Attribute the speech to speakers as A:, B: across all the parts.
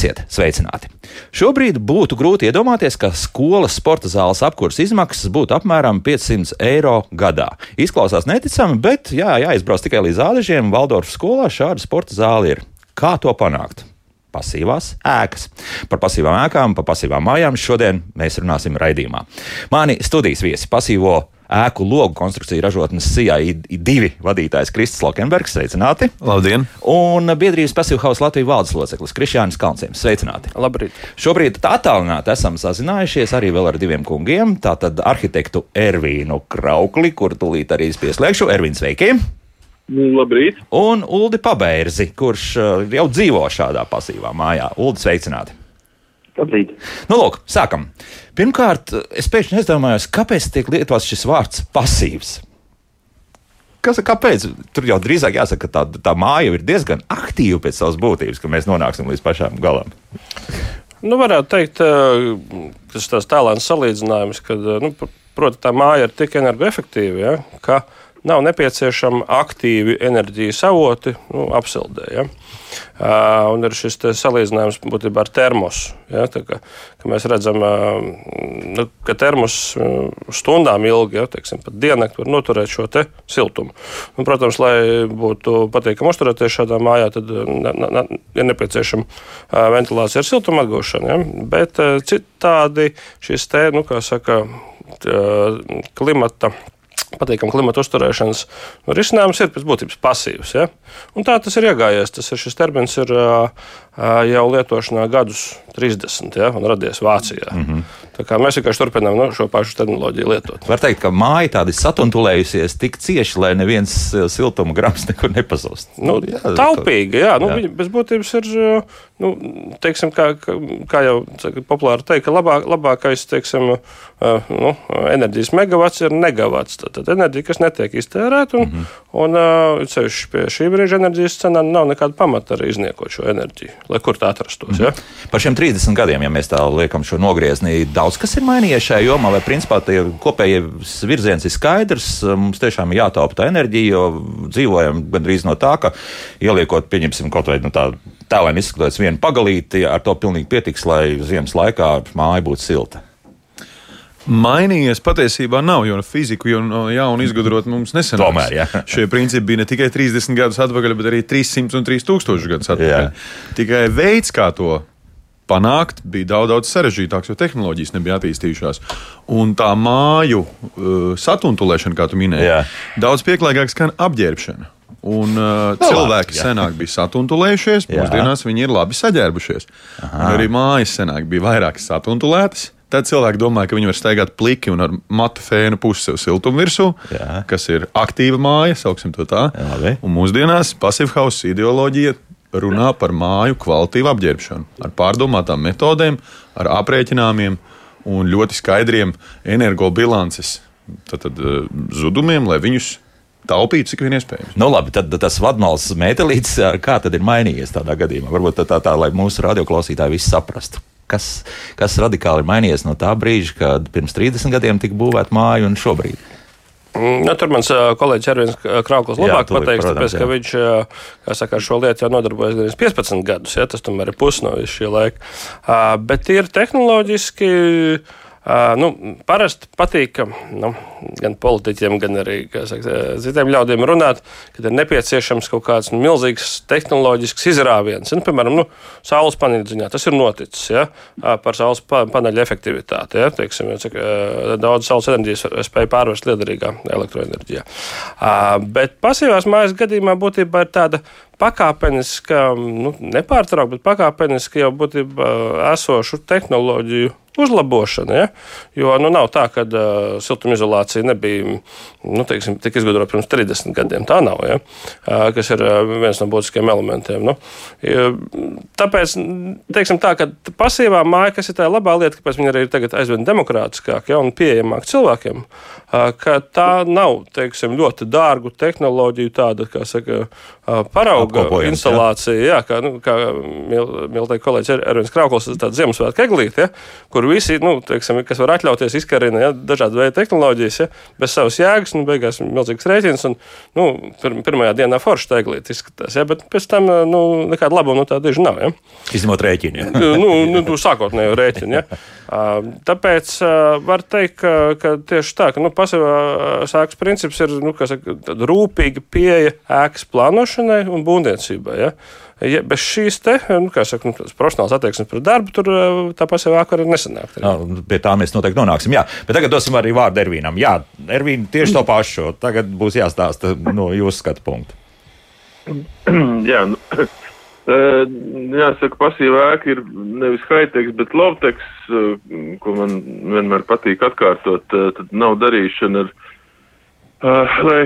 A: Esiet sveicināti! Šobrīd būtu grūti iedomāties, ka skolas sporta zāles apkurses izmaksas būtu apmēram 500 eiro gadā. Izklausās neticami, bet jā, jāizbrauc tikai līdz Ādažiem. Valdorfas skolā šāda sporta zāle ir. Kā to panākt? pasīvās ēkas. Par pasīvām ēkām, par pasīvām mājām šodien mēs runāsim raidījumā. Mani studijas viesi pasīvo ēku logu konstrukciju ražotnes CIA2 vadītājs Kristis Lokenbergs. Sveicināti!
B: Labdien!
A: Un biedrības Passive House Latvijas valdes loceklis Krišjānis Kalnciems. Sveicināti!
C: Labrīt!
A: Šobrīd attālināti esam sazinājušies arī vēl ar diviem kungiem. Tātad arhitektu Ervīnu Kraukli, kur tūlīt arī pieslēgšu. Ervīns, sveiki!
D: Nu, labrīt!
A: Un Uldi Pabeirzi, kurš uh, jau dzīvo šādā pasīvā mājā. Uldi, sveicināti!
D: Labrīt.
A: Nu, lūk, sākam. Pirmkārt, es pēkšņi aizdomājos, kāpēc tiek lietots šis vārds pasīvs. Kas, kāpēc? Tur jau drīzāk jāsaka, ka tā, tā māja ir diezgan aktīva pēc savas būtības, ka mēs nonāksim līdz pašām galam.
C: Nu, varētu teikt, tas ir tāds tālāns salīdzinājums, ka, nu, proti, tā māja ir tik energoefektīva, ja, ka nav nepieciešami aktīvi enerģijas avoti nu, apsildē. Ja. Uh, un ir šis salīdzinājums būtībā ar termosu. Ja, kā, ka mēs redzam, uh, ka termos stundām ilgi, ja, teiksim, pat diennakti var noturēt šo siltumu. Un, protams, lai būtu patīkami uzturēties šādā mājā, tad ne, ne, ir nepieciešama uh, ventilācija ar siltumu atgūšanu. Ja, bet citādi šis te, nu, kā saka, uh, klimata patīkama klimata uzturēšanas risinājums ir pēc būtības pasīvs. Ja? Un tā tas ir iegājies. Tas ir, šis termins ir jau lietošanā gadus 30 ja, un radies Vācijā. Mm -hmm. Mēs vienkārši turpinām nu, šo pašu tehnoloģiju lietot.
A: Var teikt, ka māja tāda satuntulējusies tik cieši, lai neviens siltuma grams nekur nepazūst.
C: Nu, jā, taupīga, jā. Nu, jā. Bez būtības ir, nu, teiksim, kā, kā jau populāri teikt, ka labāk, labākais teiksim, nu, enerģijas megawats ir negawats. Tad enerģija, kas netiek iztērēta, un, mm -hmm. un, un ceļš pie šī brīža enerģijas cenām nav nekāda pamata arī izniekot šo enerģiju lai kur tā atrastos. Mm. Ja?
A: Par šiem 30 gadiem, ja mēs tā liekam šo nogriezni, daudz kas ir mainījies šajā jomā, vai principā tie kopējais virziens ir skaidrs. Mums tiešām ir jātaupa tā enerģija, jo dzīvojam gandrīz no tā, ka ieliekot, pieņemsim, kaut vai no nu, tā tēlēm izskatoties vienu pagalīti, ar to pilnīgi pietiks, lai ziemas laikā māja būtu silta.
B: Mainījies patiesībā nav, jo fiziku jau no jauna izgudrot mums nesenāk.
A: Tomēr, jā.
B: Šie principi bija ne tikai 30 gadus atpakaļ, bet arī 300 un 3000 gadus atpakaļ. Jā. Tikai veids, kā to panākt, bija daudz, daudz sarežģītāks, jo tehnoloģijas nebija attīstījušās. Un tā māju uh, satuntulēšana, kā tu minēji, Jā. daudz pieklājīgāk skan apģērbšana. Un, uh, no, cilvēki jā. senāk bija satuntulējušies, mūsdienās viņi ir labi saģērbušies. Arī mājas senāk bija vairāk satuntulētas. Tad cilvēki domā, ka viņi var staigāt pliki un ar matu fēnu pusi sev siltumu virsū, Jā. kas ir aktīva māja, sauksim to tā. Jā, un mūsdienās pasīvā hausa ideoloģija runā par māju kvalitīvu apģērbšanu, ar pārdomātām metodēm, ar aprēķināmiem un ļoti skaidriem energobilances tad, tad, eh, zudumiem, lai viņus taupīt, cik vien iespējams.
A: Nu, labi, tad tas vadmāls metālītis, kā tad ir mainījies tādā gadījumā? Varbūt tā, tā, tā lai mūsu radioklausītāji visi saprastu kas, kas radikāli ir mainījies no tā brīža, kad pirms 30 gadiem tika būvēta māja un šobrīd?
C: Mm, nu, tur mans kolēģis Ervins Krauklis labāk jā, pateiks, protams, tāpēc, ka viņš saka, ar šo lietu jau nodarbojas 15 gadus. Ja, tas tomēr ir pusi no šī laika. Bet ir tehnoloģiski Uh, nu, parasti patīk, ka nu, gan politiķiem, gan arī saka, citiem ļaudīm runāt, ka ir nepieciešams kaut kāds nu, milzīgs tehnoloģisks izrāviens. Nu, piemēram, nu, saules paneļa ziņā tas ir noticis ja, par saules paneļa efektivitāti. Ja, teiksim, ja, cik daudz saules enerģijas spēja pārvērst liederīgā elektroenerģijā. Uh, bet pasīvās mājas gadījumā būtībā ir tāda pakāpeniska, nu, nepārtraukta, bet pakāpeniska jau būtībā esošu tehnoloģiju uzlabošana. Ja? Jo nu, nav tā, ka uh, siltumizolācija nebija nu, teiksim, tik izgudrota pirms 30 gadiem. Tā nav, ja? uh, kas ir uh, viens no būtiskiem elementiem. Nu, tāpēc, teiksim tā, ka pasīvā māja, kas ir tā labā lieta, kāpēc viņa arī ir aizvien demokrātiskāka ja, un pieejamāka cilvēkiem, uh, ka tā nav, teiksim, ļoti dārgu tehnoloģiju tāda, kā saka, uh, parauga instalācija, jā. Jā, kā, nu, kā mīl teikt kolēģis Ervins Krauklis, tāda Ziemassvētku eglīte, ja, kur visi, nu, teiksim, kas var atļauties, izkarina ja, dažādu veidu tehnoloģijas, ja, bez savas jēgas, nu, beigās milzīgs rēķins, un, nu, pir, pirmajā dienā forši teiglīt izskatās, ja, bet pēc tam, nu, nekāda labuma no tā diži nav, ja.
A: Izņemot rēķinu, ja.
C: nu, nu, nu, sākotnējo rēķinu, ja. Tāpēc var teikt, ka, ka tieši tā, ka, nu, pasīvā sākas princips ir, nu, saka, rūpīga pieeja ēkas plānošanai un būvniecībai, ja ja bez šīs te, nu, saka, nu, profesionāls attieksmes pret darbu, tur eh, tā pasaules vāka var nesanākt.
A: No, pie tā mēs noteikti nonāksim. Jā. Bet tagad dosim arī vārdu Ervīnam. Jā, Ervīna, tieši to pašu. Tagad būs jāstāsta no jūsu skatu punktu.
D: Jā, nu, eh, jāsaka, pasīvā ēka ir nevis high-tech, bet low-tech, eh, ko man vienmēr patīk atkārtot. Tad nav darīšana ar, lai,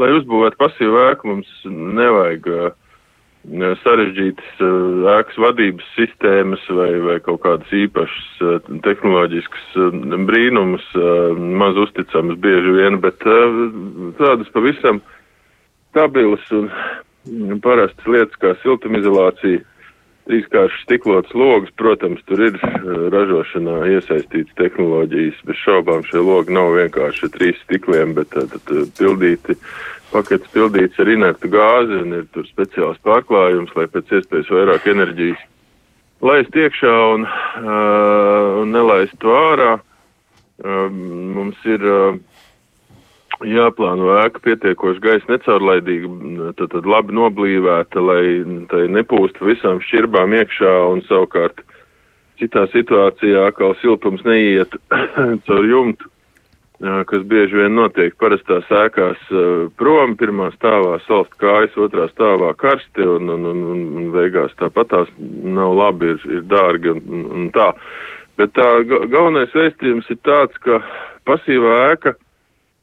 D: lai uzbūvētu pasīvā ēku, mums nevajag sarežģītas ēkas vadības sistēmas vai, vai kaut kādas īpašas tehnoloģiskas brīnumus, maz uzticamas bieži vien, bet tādas pavisam stabilas un parastas lietas kā siltumizolācija, trīskāršas stiklotas logas, protams, tur ir ražošanā iesaistīts tehnoloģijas, bez šaubām šie logi nav vienkārši trīs stikliem, bet tad pildīti paketes pildīts ar inertu gāzi un ir tur speciāls pārklājums, lai pēc iespējas vairāk enerģijas laist iekšā un, uh, un nelaist to ārā. Uh, mums ir uh, jāplāno ēka pietiekoši gaisa necaurlaidīga, tad, tad labi noblīvēta, lai tai nepūst visām šķirbām iekšā un savukārt citā situācijā, kā siltums neiet caur jumtu kas bieži vien notiek parastās ēkās prom, pirmā stāvā salst kājas, otrā stāvā karsti un, un, un, un beigās tāpatās nav labi, ir, ir dārgi un, un tā. Bet tā galvenais vēstījums ir tāds, ka pasīvā ēka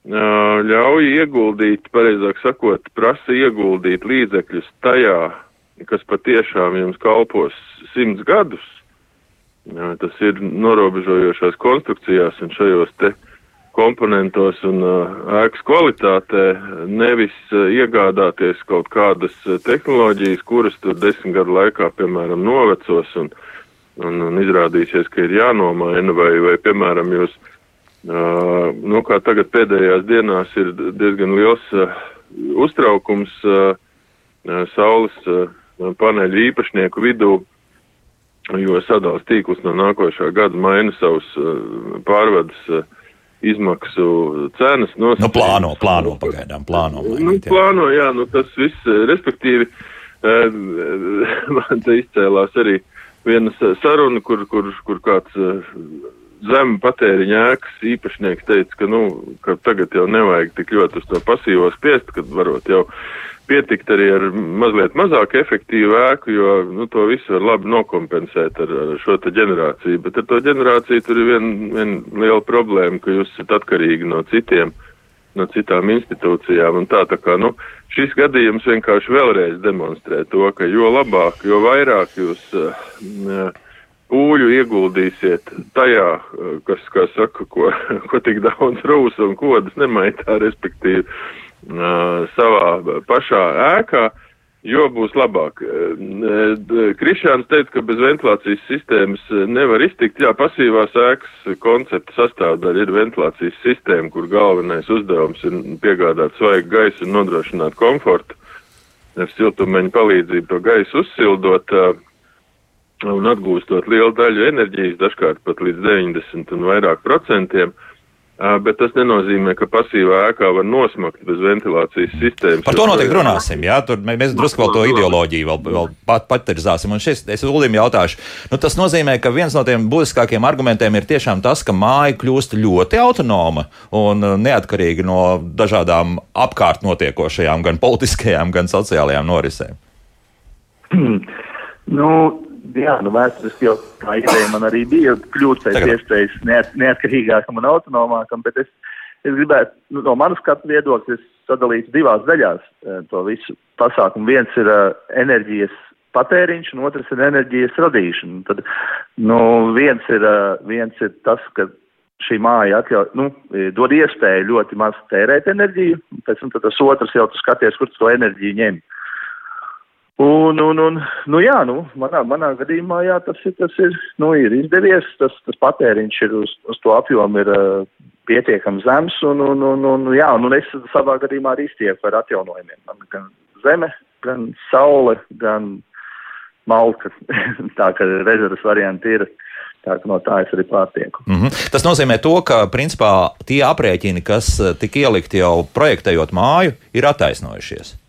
D: ļauj ieguldīt, pareizāk sakot, prasa ieguldīt līdzekļus tajā, kas patiešām jums kalpos simts gadus. Tas ir norobežojošās konstrukcijās un šajos te komponentos un ēkas kvalitātē, nevis iegādāties kaut kādas tehnoloģijas, kuras tur desmit gadu laikā, piemēram, novecos un, un, un izrādīsies, ka ir jānomaina, vai, vai piemēram, jūs, nu, kā tagad pēdējās dienās ir diezgan liels uztraukums saules paneļu īpašnieku vidū, jo sadals tīklus no nākošā gada maina savus pārvades izmaksu cenas
A: nosacījums. Nu, plāno, plāno pagaidām, plāno.
D: Mainīt, nu, plāno, jā, nu tas viss, respektīvi, man te izcēlās arī viena saruna, kur, kur, kur kāds zemu patēriņa ēkas īpašnieks teica, ka, nu, ka tagad jau nevajag tik ļoti uz to pasīvo spiest, kad varot jau pietikt arī ar mazliet mazāk efektīvu ēku, jo nu, to visu var labi nokompensēt ar, ar šo te ģenerāciju. Bet ar to ģenerāciju tur ir viena vien liela problēma, ka jūs esat atkarīgi no citiem, no citām institūcijām. Un tā, tā kā, nu, šis gadījums vienkārši vēlreiz demonstrē to, ka jo labāk, jo vairāk jūs uh, pūļu ieguldīsiet tajā, kas, kā saka, ko, ko tik daudz rūs un kodas nemaitā, respektīvi savā pašā ēkā, jo būs labāk. Krišāns teica, ka bez ventilācijas sistēmas nevar iztikt. Jā, pasīvās ēkas koncepta sastāvdaļa ir ventilācijas sistēma, kur galvenais uzdevums ir piegādāt svaigu gaisu un nodrošināt komfortu. Ar siltumeņu palīdzību to gaisu uzsildot un atgūstot lielu daļu enerģijas, dažkārt pat līdz 90 un vairāk procentiem. Bet tas nenozīmē, ka pasīvā ēkā var nosmakt bez ventilācijas sistēmas.
A: Par to noteikti runāsim. Jā, tur mēs drusku vēl to ideoloģiju vēl, vēl pat, paterizāsim. Un šis, es Ulim jautāšu, nu, tas nozīmē, ka viens no tiem būtiskākiem argumentiem ir tiešām tas, ka māja kļūst ļoti autonoma un neatkarīga no dažādām apkārt notiekošajām, gan politiskajām, gan sociālajām norisēm.
E: Nu, jā, nu, vēsturiski jau tā ideja man arī bija kļūt Tagad. iespējas neat, neatkarīgākam un autonomākam, bet es, es gribētu, nu, no manas skatu viedokļa, sadalīt divās daļās e, to visu pasākumu. Viens ir uh, enerģijas patēriņš, un otrs ir enerģijas radīšana. Tad, nu, viens ir, uh, viens ir tas, ka šī māja atļauj, nu, dod iespēju ļoti maz tērēt enerģiju, pēc tam tas otrs jau tu skaties, kur tu to enerģiju ņem. Un, un, un, nu jā, nu, manā, manā gadījumā, jā, tas ir, tas ir, nu, ir izdevies, tas, tas patēriņš ir uz, uz to apjomu ir uh, pietiekami zems, un, un, un, un, jā, un, un es savā gadījumā arī iztieku ar atjaunojumiem. Man gan zeme, gan saule, gan malka, tā ka rezerves varianti ir. Tā, no tā es arī pārtieku.
A: Mm -hmm. Tas nozīmē, to, ka principā tie aprēķini, kas tika ielikti jau projektējot māju, ir attaisnojušies.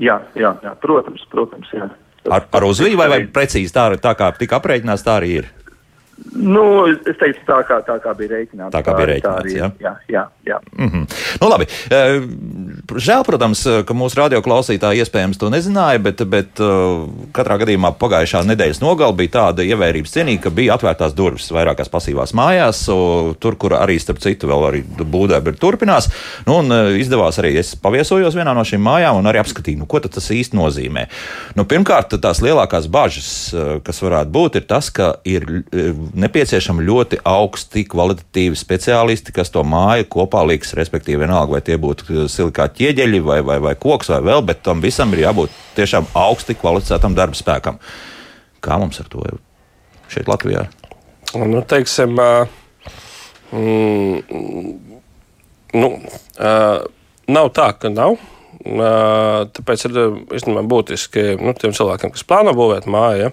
E: Jā, jā, jā protams, protams. Jā.
A: Ar, ar uzviju vai, vai precīzi tā, tā kā tika aprēķināts, tā arī ir?
E: Nu, es teiktu, tā kā, tā kā bija rēķināts.
A: Tā kā bija rēķināts,
E: jā. jā, jā, jā.
A: Mm -hmm. nu, labi. Žēl, protams, ka mūsu radioklausītāji iespējams to nezināja, bet, bet katrā gadījumā pagājušā nedēļas nogala bija tāda ievērības cienīga, ka bija atvērtās durvis vairākās pasīvās mājās, tur, kur arī, starp citu, vēl arī būdēba turpinās. Nu, un izdevās arī, es paviesojos vienā no šīm mājām un arī apskatīju, nu, ko tas īsti nozīmē. Nu, pirmkārt, tās lielākās bažas, kas varētu būt, ir tas, ka ir nepieciešami ļoti augsti kvalitatīvi speciālisti, kas to māju kopā liks, respektīvi, vienalga, vai tie būtu silikāti ķieģeļi vai, vai, vai koks vai vēl, bet tam visam ir jābūt tiešām augsti kvalificētam darba spēkam. Kā mums ar to ir šeit Latvijā?
C: Nu, teiksim, mm, nu, nav tā, ka nav. Tāpēc ir īstenībā būtiski nu, tiem cilvēkiem, kas plāno būvēt māju, ja,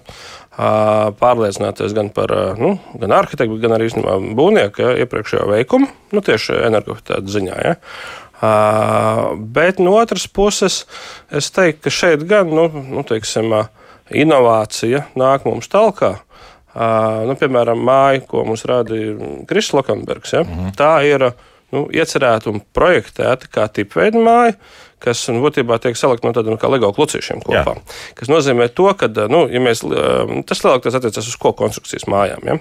C: pārliecināties gan par nu, gan arhitektu, gan arī būvnieku ja, iepriekšējo veikumu, nu, tieši energoefektivitātes ziņā. Ja. Uh, bet no otras puses, es teiktu, ka šeit gan nu, nu, teiksim, inovācija nāk mums talkā. Uh, nu, piemēram, māja, ko mums rādīja Kristis Lokanbergs. Ja? Mm -hmm. Tā ir nu, iecerēta un projektēta kā tipveida māja, kas nu, būtībā tiek salikta no tādiem kā LEGO klucīšiem kopā. Jā. Tas nozīmē, to, ka nu, ja mēs, tas lielāk tas attiecas uz koku konstrukcijas mājām. Ja,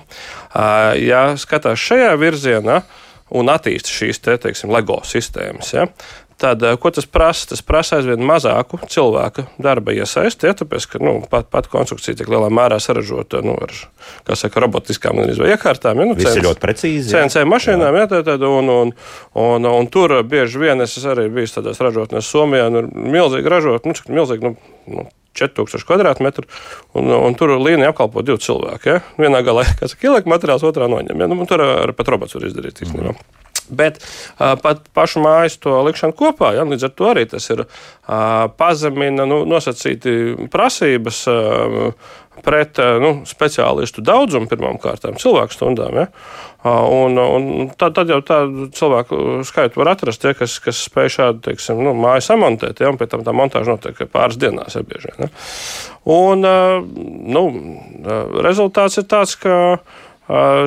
C: ja skatās šajā virzienā un attīsta šīs te, teiksim, LEGO sistēmas, ja, Tad, ko tas prasa? Tas prasa aizvien mazāku cilvēku darba iesaisti, ja, tāpēc, ka nu, pat, pat konstrukcija tiek lielā mērā saražota nu, ar saka, robotiskām iekārtām. Ja, nu,
A: CNC, ļoti precīzi.
C: CNC mašīnām, jā. Ja, tā, tā, un, un, un, un tur bieži vien es arī biju tādās ražotnēs Somijā, nu, milzīgi ražot, nu, cik milzīgi, nu, nu, 4000 km2, un, un tur līnija apkalpo divi cilvēki. Ja? Vienā galā ir ielikt materiāls, otrā noņem. Ja? Nu, tur ar pat robots var izdarīt. Mm. Bet uh, pat pašu mājas to likšanu kopā, ja, līdz ar to arī tas ir uh, pazemina nu, nosacīti prasības uh, pret uh, nu, speciālistu daudzumu pirmām kārtām, cilvēku stundām. Ja. Un, un tad, tad jau tādu cilvēku skaitu var atrast, ja, kas, kas spēj šādu teiksim, nu, māju samontēt, ja, un pēc tam tā montāža notiek pāris dienās. Ja, bieži, ja. Un, uh, nu, rezultāts ir tāds, ka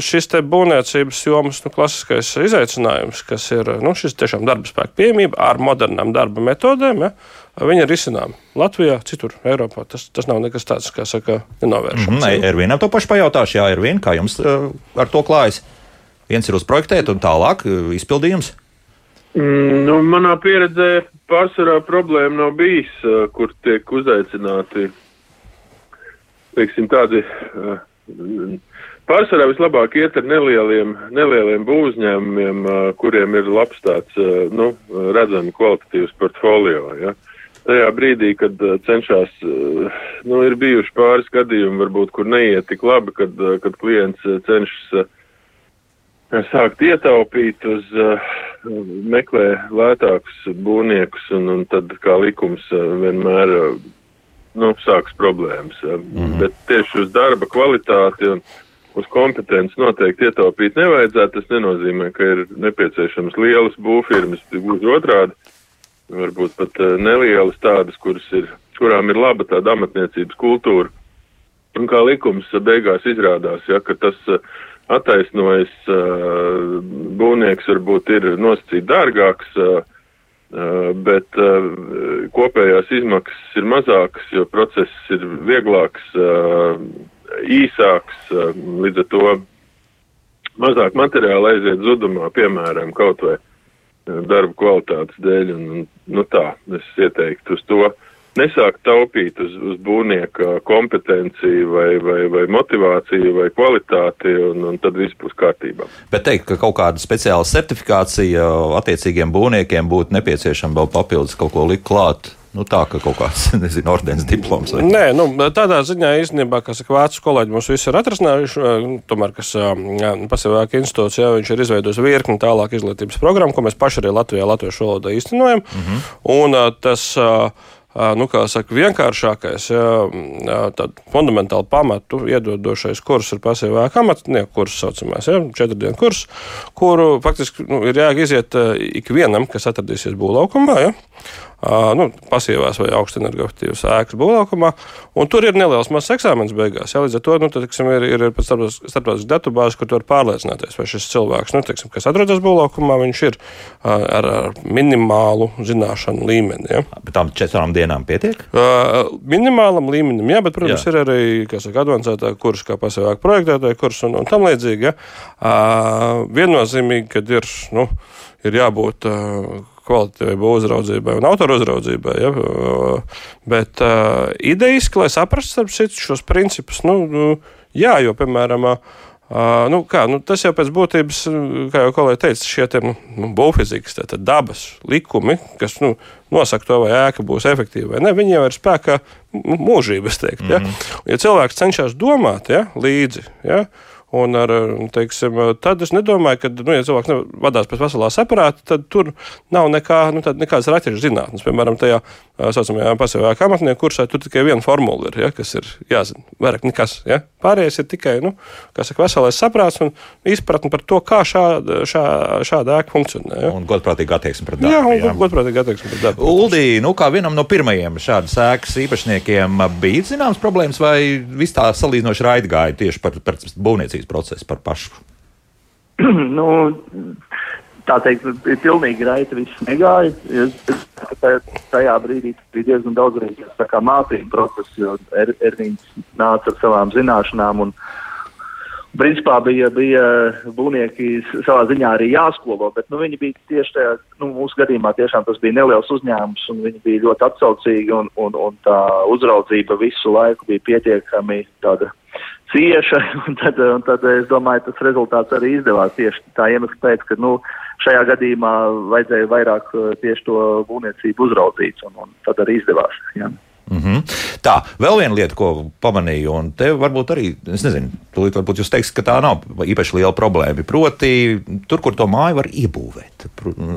C: šis būvniecības jomas nu, klasiskais izaicinājums, kas ir nu, šis tiešām darba spēka pieejamība ar modernām darba metodēm, ja, viņi ir izcināmi Latvijā, citur Eiropā. Tas, tas nav nekas tāds, kā saka, nenovēršams.
A: Mm -hmm, Ervīnam to pašu pajautāšu, jā, Ervīn, kā jums uh, ar to klājas? Viens ir uzprojektēt un tālāk izpildījums.
D: Mm, nu, manā pieredzē pārsvarā problēma nav bijis, uh, kur tiek uzaicināti teiksim, tādi uh, Pārsvarā vislabāk iet ar nelieliem, nelieliem būvņēmumiem, kuriem ir labs tāds, nu, redzami kvalitatīvs portfolio. Ja. Tajā brīdī, kad cenšas, nu, ir bijuši pāris gadījumi, varbūt, kur neiet tik labi, kad, kad klients cenšas sākt ietaupīt uz, meklē lētākus būvniekus, un, un tad, kā likums, vienmēr, nu, sāks problēmas. Mm -hmm. Bet tieši uz darba kvalitāti un uz kompetenci noteikti ietaupīt nevajadzētu. Tas nenozīmē, ka ir nepieciešams lielas būvfirmas, gluži otrādi. Varbūt pat uh, nelielas tādas, ir, kurām ir laba tāda amatniecības kultūra. Un kā likums beigās izrādās, ja, ka tas uh, attaisnojas, uh, būvnieks varbūt ir nosacīt dārgāks, bet kopējās izmaksas ir mazākas, jo process ir vieglāks, īsāks, eh, līdz ar to mazāk materiāla aiziet zudumā, piemēram, kaut vai eh, darba kvalitātes dēļ. Un, nu tā, es ieteiktu uz to nesākt taupīt uz, uz būvnieka kompetenciju vai, vai, vai motivāciju vai kvalitāti, un, un tad viss būs kārtībā.
A: Bet teikt, ka kaut kāda speciāla certifikācija attiecīgiem būvniekiem būtu nepieciešama vēl papildus kaut ko likt klāt, Nu, tā kā kaut kāds, nezinu, ordenis diploms. Vai?
C: Nē, nu, tādā ziņā īstenībā, kas saka, vācu kolēģi mums visu ir atrasinājuši, nu, tomēr, kas pasīvāk institūts, jā, viņš ir izveidojis virkni tālāk izglītības programmu, ko mēs paši arī Latvijā, latviešu valodā īstenojam. Mm -hmm. Un tas. Nu, kā saka, vienkāršākais, ja, fundamentāli pamatu iedodošais kurs ir pasīvāk amatnieku kurs, saucamais, ja, četru dienu kurs, kuru faktiski nu, ir jāiziet ikvienam, kas atradīsies būvlaukumā. Ja nu, pasīvās vai augstenergoaktīvas ēkas būvlaukumā. Tur ir neliels mazs eksāmenis beigās. Ja, līdz ar to nu, tad, tiksim, ir, ir starptautiska datubāze, kur var pārliecināties, vai šis cilvēks, nu, tiksim, kas atrodas būvlaukumā, viņš ir ar, ar minimālu zināšanu līmeni. Ja.
A: Bet tam četrām dienām pietiek?
C: Uh, minimālam līmenim, jā, bet, protams, jā. ir arī saka, advancētā kurs, kā pasīvāk projektētāja kurs un, un tam līdzīgi. Ja. Uh, viennozīmīgi, kad ir. Nu, ir jābūt uh, kvalitatīvai uzraudzībai un autoru uzraudzībai. Ja? Bet uh, idejiski, lai saprastu šos principus, nu, nu, jā, jo, piemēram, Uh, nu, kā, nu, tas jau pēc būtības, kā jau kolēģi teica, šie te, nu, nu, būvfizikas, dabas likumi, kas nu, nosaka to, vai ēka būs efektīva vai ne, viņi jau ir spēkā mūžības. Teikt, ja? Mm -hmm. ja cilvēks cenšas domāt ja, līdzi, ja, Un ar, teiksim, tad es nedomāju, ka, nu, ja cilvēks vadās pēc veselā saprāta, tad tur nav nekā, nu, nekādas raķešu zinātnes. Piemēram, tajā saucamajā pasīvajā amatnieku kursā tur tikai viena formula ir, ja, kas ir jāzina. Vairāk nekas. Ja. Pārējais ir tikai, nu, kā saka, veselais saprāts un izpratne par to, kā šāda, šā, šāda ēka funkcionē. Ja.
A: Un godprātīga attieksme pret dabu.
C: Jā, un jā. godprātīga attieksme pret dabu.
A: Uldī, nu, kā vienam no pirmajiem šādas ēkas īpašniekiem bija zināms problēmas vai viss tā salīdzinoši raidi gāja tieši par, par būvniecību? Izvērtības process par pašu?
E: nu, tā teikt, ir pilnīgi raiti viss negāja. Es, tajā brīdī bija diezgan daudz arī mācību procesu, jo er, Ervīns nāca ar savām zināšanām. Un, Principā bija, bija būvnieki savā ziņā arī jāskolo, bet nu, viņi bija tieši tajā, nu, mūsu gadījumā tiešām tas bija neliels uzņēmums, un viņi bija ļoti atsaucīgi, un, un, un tā uzraudzība visu laiku bija pietiekami tāda cieša, un tad, un tad es domāju, tas rezultāts arī izdevās tieši tā iemesla pēc, ka, nu, šajā gadījumā vajadzēja vairāk uh, tieši to būvniecību uzraudzīt, un, un tad arī izdevās. Jā.
A: Mm -hmm. Tā, vēl viena lieta, ko pamanīju, un te varbūt arī, es nezinu, tūlīt varbūt jūs teiksiet, ka tā nav īpaši liela problēma. Proti, tur, kur to māju var iebūvēt,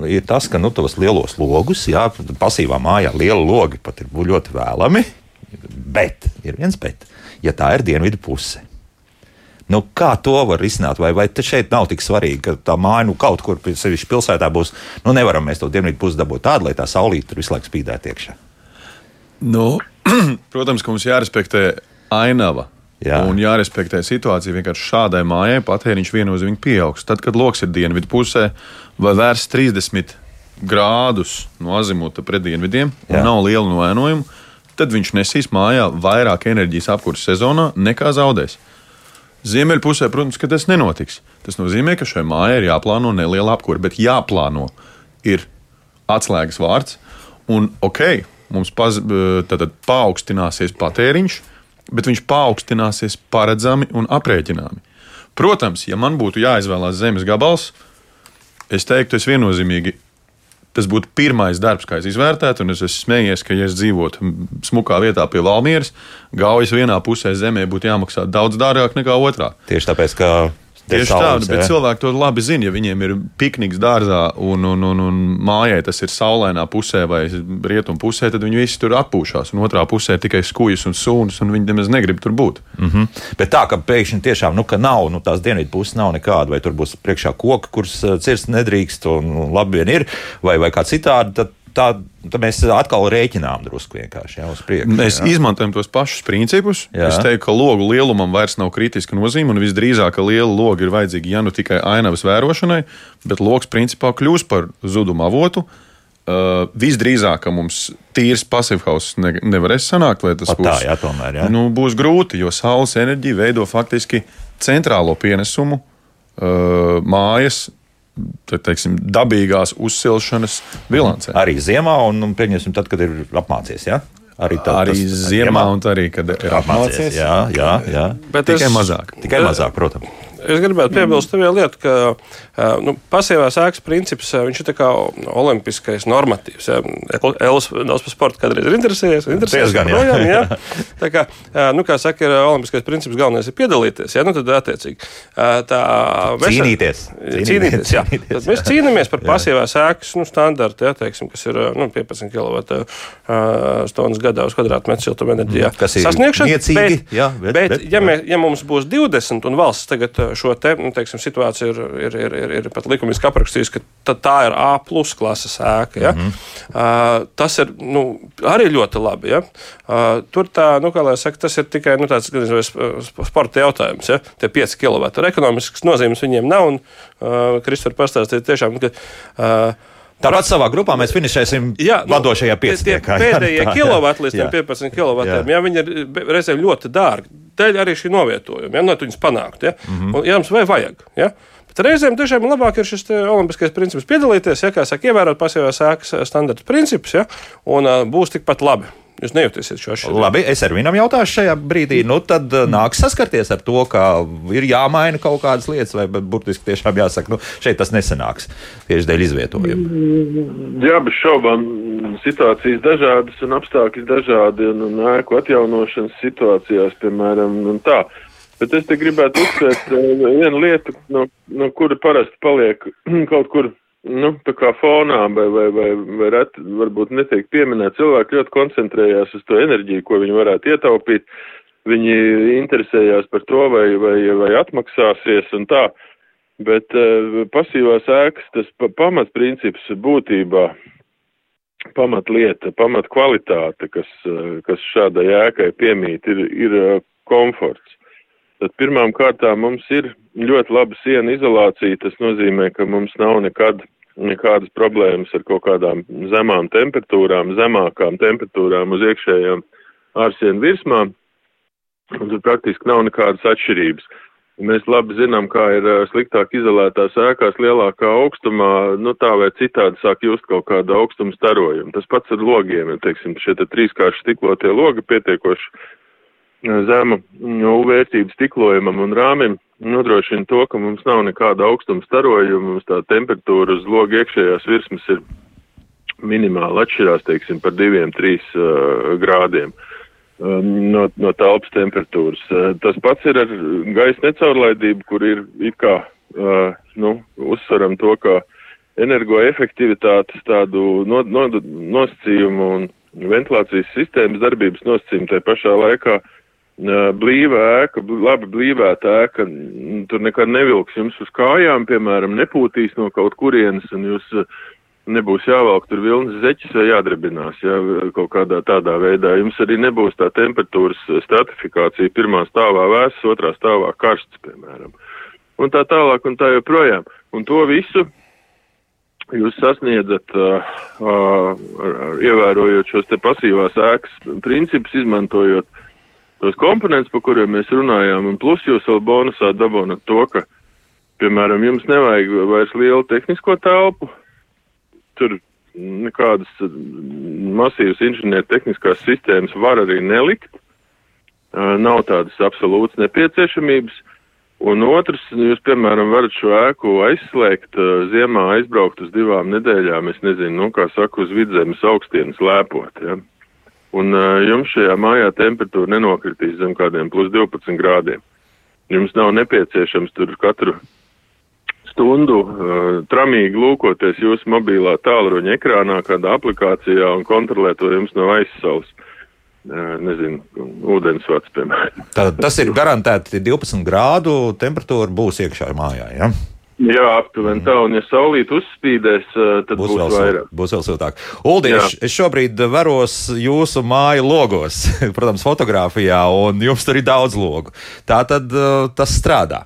A: ir tas, ka nu, tos lielos logus, jā, pasīvā mājā liela logi pat ir ļoti vēlami, bet ir viens bet ja tā ir dienvidu puse. Nu, kā to var risināt? Vai, vai šeit nav tik svarīgi, ka tā māja nu, kaut kur sevišķi pilsētā būs? Nu, nevaram mēs to dienvidu pusi dabūt tādu, lai tā saulīte tur visu laiku spīdētu iekšā.
B: Nu, protams, ka mums jārespektē ainava. Jā. Un jārespektē situācija. Vienkārši šādai mājai patēriņš viennozīmīgi pieaugs. Tad, kad lokus ir dienvidu pusē, vai vērsts 30 grādus no azimuta pret dienvidiem, nav liela noēnojuma, tad viņš nesīs mājā vairāk enerģijas apkurses sezonā nekā zaudēs. Ziemeļpusē, protams, ka tas nenotiks. Tas nozīmē, ka šai mājai ir jāplāno neliela apkūra, bet jāplāno ir atslēgas vārds. Un ok, mums paz, tātad, paaugstināsies patēriņš, bet viņš paaugstināsies paredzami un aprēķināmi. Protams, ja man būtu jāizvēlās zemes gabals, es teiktu, es viennozīmīgi Tas būtu pirmais darbs, kā es izvērtētu, un es esmu smējies, ka, ja es dzīvotu smukā vietā pie Valmieras, gaujas vienā pusē zemē būtu jāmaksā daudz dārgāk nekā otrā.
A: Tieši tāpēc, ka
B: Tieši tādu, bet ja? cilvēki to labi zina. Ja viņiem ir pikniks dārzā un, un, un, un mājai tas ir saulainā pusē vai rietumu pusē, tad viņi visi tur atpūšas. Un otrā pusē tikai skujas un sūnas, un viņi nemaz negrib tur būt.
A: Mm -hmm. Bet tā, ka pēkšņi tiešām nu, ka nav, nu, tās dienvidu puses nav nekāda, vai tur būs priekšā koki, kurus uh, cirst nedrīkst, un labi vien ir, vai, vai kā citādi. Tad tā, tad mēs atkal rēķinām drusku vienkārši jau uz priekšu.
B: Mēs jā. izmantojam tos pašus principus. Jā. Es teiktu, ka logu lielumam vairs nav kritiska nozīme, un visdrīzāk, liela loga ir vajadzīga ja nu tikai ainavas vērošanai, bet logs principā kļūs par zudumu avotu. Uh, visdrīzāk, ka mums tīrs pasīvhaus ne, nevarēs sanākt, lai tas
A: Pat būs, tā, jā, tomēr, jā.
B: Nu, būs grūti, jo saules enerģija veido faktiski centrālo pienesumu uh, mājas te, teiksim, dabīgās uzsilšanas bilancē.
A: Arī ziemā, un, un pieņemsim, tad, kad ir apmācies. Ja?
B: Arī, tā, arī tas, ziemā, un arī, kad ir apmācies.
A: Jā, jā, jā.
B: Bet tikai es, mazāk.
A: Tikai mazāk, protams.
C: Es gribētu piebilst mm. vienu lietu, ka nu, pasīvās ēkas princips viņš ir kā olimpiskais normatīvs. Ja. Elas daudz par sportu kādreiz ir interesējies. interesējies
A: gan, jā.
C: jā. Tā kā, nu, kā saka, ir olimpiskais princips galvenais ir piedalīties. Ja, nu, tad attiecīgi tā
A: vesel... cīnīties.
C: Cīnīties, cīnīties jā. Tad mēs cīnāmies par pasīvās ēkas nu, standartu, ja, teiksim, kas ir nu, 15 kWh gadā uz kvadrātmetru siltumenerģijā.
A: Kas ir sasniegšana? Bet, jā,
C: bet, bet, bet, ja, mē, ja mums būs 20 un valsts tagad šo te, nu, teiksim, situāciju ir, ir, ir, ir, ir pat likumiski aprakstījusi, ka tā ir A plus klases ēka. Ja? Mm -hmm. uh, tas ir nu, arī ļoti labi. Ja? Uh, tur tā, nu, kā lai saka, tas ir tikai nu, tāds gan, sporta jautājums. Ja? Tie 5 kW. Ekonomiskas nozīmes viņiem nav. Un uh, Kristofers pastāstīja tiešām, ka. Uh,
A: Tāpat savā grupā mēs finišēsim jā, nu, vadošajā piecdesmitā.
C: Pēdējie kilovati līdz jā. 15 kW. Jā. jā, viņi ir reizēm ļoti dārgi. Dēļ arī šī novietojuma, ja nu, viņas panākt. Ja? Mm -hmm. Un, ja mums vai vajag. Ja? Bet reizēm tiešām labāk ir šis olimpiskais princips piedalīties, ja kā saka, ievērot pasīvās ēkas standarta principus, ja? un būs tikpat labi. Jūs šo atšķirību.
A: Labi, es ar viņam jautāšu šajā brīdī. Nu, tad uh, nāks saskarties ar to, ka ir jāmaina kaut kādas lietas, vai burtiski tiešām jāsaka, nu, šeit tas nesanāks tieši dēļ izvietojuma.
D: Jā, bez šaubām situācijas dažādas un apstākļi dažādi un, un ēku atjaunošanas situācijās, piemēram, un tā. Bet es te gribētu uzsvērt uh, vienu lietu, no, no kura parasti paliek kaut kur nu, tā kā fonā vai, vai, vai, vai reti, varbūt netiek pieminēt, cilvēki ļoti koncentrējās uz to enerģiju, ko viņi varētu ietaupīt. Viņi interesējās par to, vai, vai, vai atmaksāsies un tā. Bet uh, pasīvās ēkas, tas pa, pamatprincips būtībā, pamatlieta, pamatkvalitāte, kas, uh, kas šādai ēkai piemīt, ir, ir uh, komforts. Tad pirmām kārtām mums ir ļoti laba siena izolācija. Tas nozīmē, ka mums nav nekad nekādas problēmas ar kaut kādām zemām temperatūrām, zemākām temperatūrām uz iekšējām ārsienu virsmām, un tur praktiski nav nekādas atšķirības. Mēs labi zinām, kā ir sliktāk izolētās ēkās lielākā augstumā, nu tā vai citādi sāk just kaut kādu augstumu starojumu. Tas pats ar logiem, ja teiksim, šie te trīskārši stiklotie logi pietiekoši zema UV vērtību stiklojumam un rāmim nodrošina to, ka mums nav nekāda augstuma starojuma, mums tā temperatūra uz logu iekšējās virsmas ir minimāli atšķirās, teiksim, par diviem, trīs uh, grādiem uh, no, no telpas temperatūras. Uh, tas pats ir ar gaisa necaurlaidību, kur ir it kā, uh, nu, uzsveram to, ka energoefektivitātes tādu no, no, nosacījumu un ventilācijas sistēmas darbības nosacījumu tajā pašā laikā uh, blīva ēka, labi blīvēta ēka, tur nekad nevilks jums uz kājām, piemēram, nepūtīs no kaut kurienes, un jūs nebūs jāvelk tur vilnas zeķis vai jādrebinās, jā, kaut kādā tādā veidā. Jums arī nebūs tā temperatūras stratifikācija pirmā stāvā vēss, otrā stāvā karsts, piemēram. Un tā tālāk un tā joprojām. Un to visu jūs sasniedzat, uh, uh, ievērojot šos te pasīvās ēkas principus, izmantojot tos komponentus, par kuriem mēs runājām, un plus jūs vēl bonusā dabūnat to, ka, piemēram, jums nevajag vairs lielu tehnisko telpu, tur nekādas masīvas inženieru tehniskās sistēmas var arī nelikt, nav tādas absolūtas nepieciešamības. Un otrs, jūs, piemēram, varat šo ēku aizslēgt, ziemā aizbraukt uz divām nedēļām, es nezinu, nu, kā saka, uz vidzemes augstienes lēpot. Ja? Un uh, jums šajā mājā temperatūra nenokritīs zem kādiem plus 12 grādiem. Jums nav nepieciešams tur katru stundu uh, tramīgi lūkoties jūsu mobilā tālruņa ekrānā kādā aplikācijā un kontrolēt, vai jums nav aizsaules. Uh, nezinu, ūdensvats, piemēram.
A: Tātad tas ir garantēti 12 grādu temperatūra būs iekšā mājā, ja?
D: Jā, aptuveni tā, un ja saulīt uzspīdēs, tad būs, būs vēl vairāk.
A: Būs vēl siltāk. Uldi, es, es šobrīd veros jūsu māju logos, protams, fotografijā, un jums tur ir daudz logu. Tā tad tas strādā.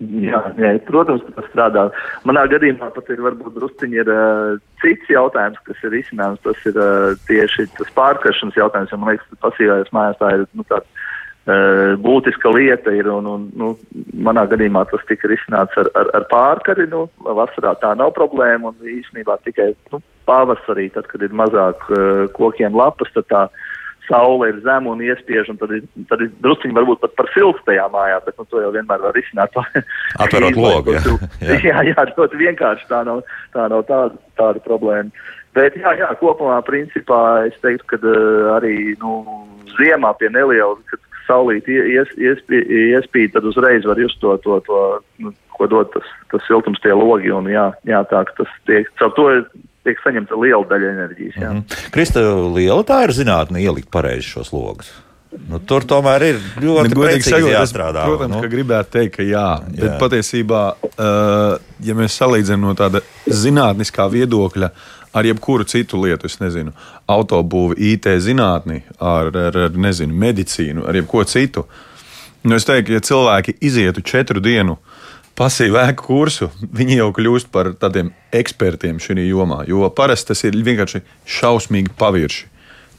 E: Jā, jā, protams, ka tas strādā. Manā gadījumā pat ir varbūt drusciņi ir uh, cits jautājums, kas ir izcināms. Tas ir uh, tieši tas pārkaršanas jautājums, jo man liekas, ka pasīvājās mājās tā ir nu, tāds Eh, būtiska lieta ir, un, un nu, manā gadījumā tas tika risināts ar, ar, ar pārkari. Nu, vasarā tā nav problēma, un īstenībā tikai nu, pavasarī, tad, kad ir mazāk uh, kokiem lapas, tad tā saule ir zema un iespiež, un tad, tad ir drusciņi varbūt pat par siltu tajā mājā, bet nu, to jau vienmēr var risināt.
A: Atverot logu, jā.
E: jā. jā, jā, ļoti vienkārši tā nav, tā nav tāda, tāda problēma. Bet jā, jā, kopumā principā es teiktu, ka uh, arī nu, ziemā pie neliela, kad saulīt ies, ies, iespīd, tad uzreiz var just to, to, to nu, ko dod tas, tas siltums tie logi, un jā, jā tā, tas tiek, caur to tiek saņemta liela daļa enerģijas. Jā. Mm -hmm.
A: Krista, liela tā ir zinātne ielikt pareizi šos logus. Nu, tur tomēr ir ļoti godīgi jāstrādā.
B: Protams, nu. ka gribētu teikt, ka jā, jā. bet patiesībā, uh, ja mēs salīdzinām no tāda zinātniskā viedokļa ar jebkuru citu lietu, es nezinu, autobūvi, IT zinātni, ar, ar, ar nezinu, medicīnu, ar jebko citu, nu, es teiktu, ja cilvēki izietu četru dienu pasīvu ēku kursu, viņi jau kļūst par tādiem ekspertiem šajā jomā. Jo parasti tas ir vienkārši šausmīgi pavirši.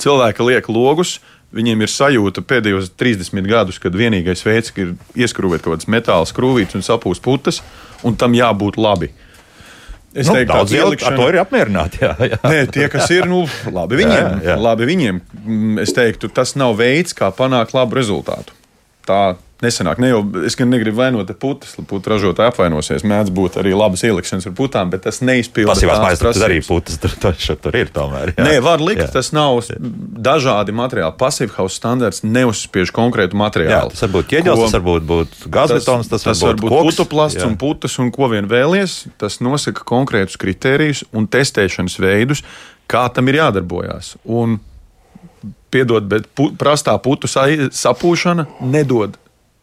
B: Cilvēki liek logus, viņiem ir sajūta pēdējos 30 gadus, kad vienīgais veids ir ieskrūvēt kaut kādas metāla skrūvītes un sapūst putas, un tam jābūt labi.
A: Es nu, teiktu, ka ielikšana... ar to ir apmierināti. Jā, jā.
B: Nē, tie, kas ir, nu, labi viņiem. jā, jā. labi viņiem. Es teiktu, tas nav veids, kā panākt labu rezultātu. Tā nesenāk. Ne jau, es gan negribu vainot putas, lai putu ražotāji apvainosies. Mēdz būt arī labas ielikšanas ar putām, bet tas neizpildās.
A: Pasīvās mājas tas arī putas, tur, tur, tur ir tomēr.
B: Jā. Nē, var likt, jā. tas nav dažādi materiāli. Pasīvhaus standarts neuzspiež konkrētu materiālu.
A: Jā, tas var būt ķieģels, tas var būt gāzbetons, tas,
B: tas var būt, būt putuplasts un putas un ko vien vēlies. Tas nosaka konkrētus kritērijus un testēšanas veidus, kā tam ir jādarbojas. Un, piedod, bet pu, prastā putu sapūšana nedod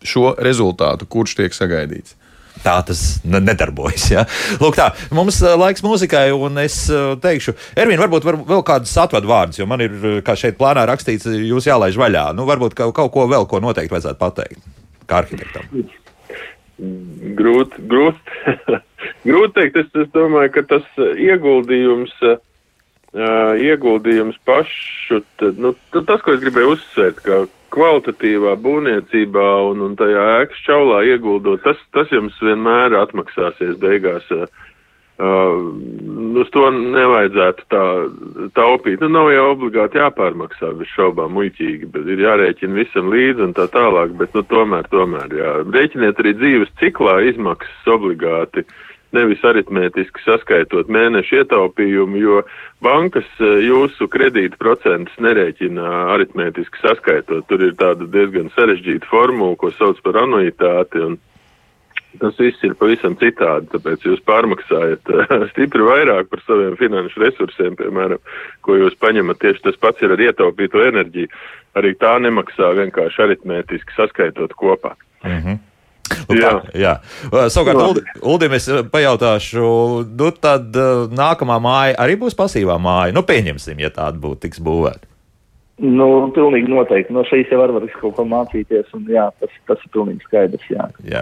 B: šo rezultātu, kurš tiek sagaidīts.
A: Tā tas nedarbojas. Ja? Lūk, tā, mums uh, laiks mūzikai, un es uh, teikšu, Ervīna, varbūt var vēl kādus atvadu vārdus, jo man ir, uh, kā šeit plānā rakstīts, jūs jālaiž vaļā. Nu, varbūt kaut, kaut ko vēl, ko noteikti vajadzētu pateikt, kā arhitektam.
D: Grūti, grūti, grūti teikt. Es, es domāju, ka tas ieguldījums, ieguldījums pašu, tad, nu, tas, ko es gribēju uzsvērt, ka kvalitatīvā būvniecībā un, un tajā ēkas čaulā ieguldot, tas, tas jums vienmēr atmaksāsies beigās. Uh, uz to nevajadzētu tā taupīt. Nu, nav jau obligāti jāpārmaksā bez šaubām muļķīgi, bet ir jārēķina visam līdzi un tā tālāk, bet nu, tomēr, tomēr, jā. Rēķiniet arī dzīves ciklā izmaksas obligāti. Uh, nevis aritmētiski saskaitot mēnešu ietaupījumu, jo bankas eh, jūsu kredīta procentus nerēķina aritmētiski saskaitot. Tur ir tāda diezgan sarežģīta formula, ko sauc par anuitāti. Tas viss ir pavisam citādi, tāpēc jūs pārmaksājat uh, stipri vairāk par saviem finanšu resursiem, piemēram, ko jūs paņemat. Tieši tas pats ir ar ietaupīto enerģiju. Arī tā nemaksā vienkārši aritmētiski saskaitot kopā. Mm -hmm.
A: Nu, jā. Jā. Savukārt, Uldi, Uldim es pajautāšu, nu tad nākamā māja arī būs pasīvā māja. Nu, pieņemsim, ja tāda būtu tiks būvēta.
E: Nu, pilnīgi noteikti. No šīs jau var, var kaut ko mācīties, un jā, tas, tas ir pilnīgi skaidrs. Jā.
A: Jā,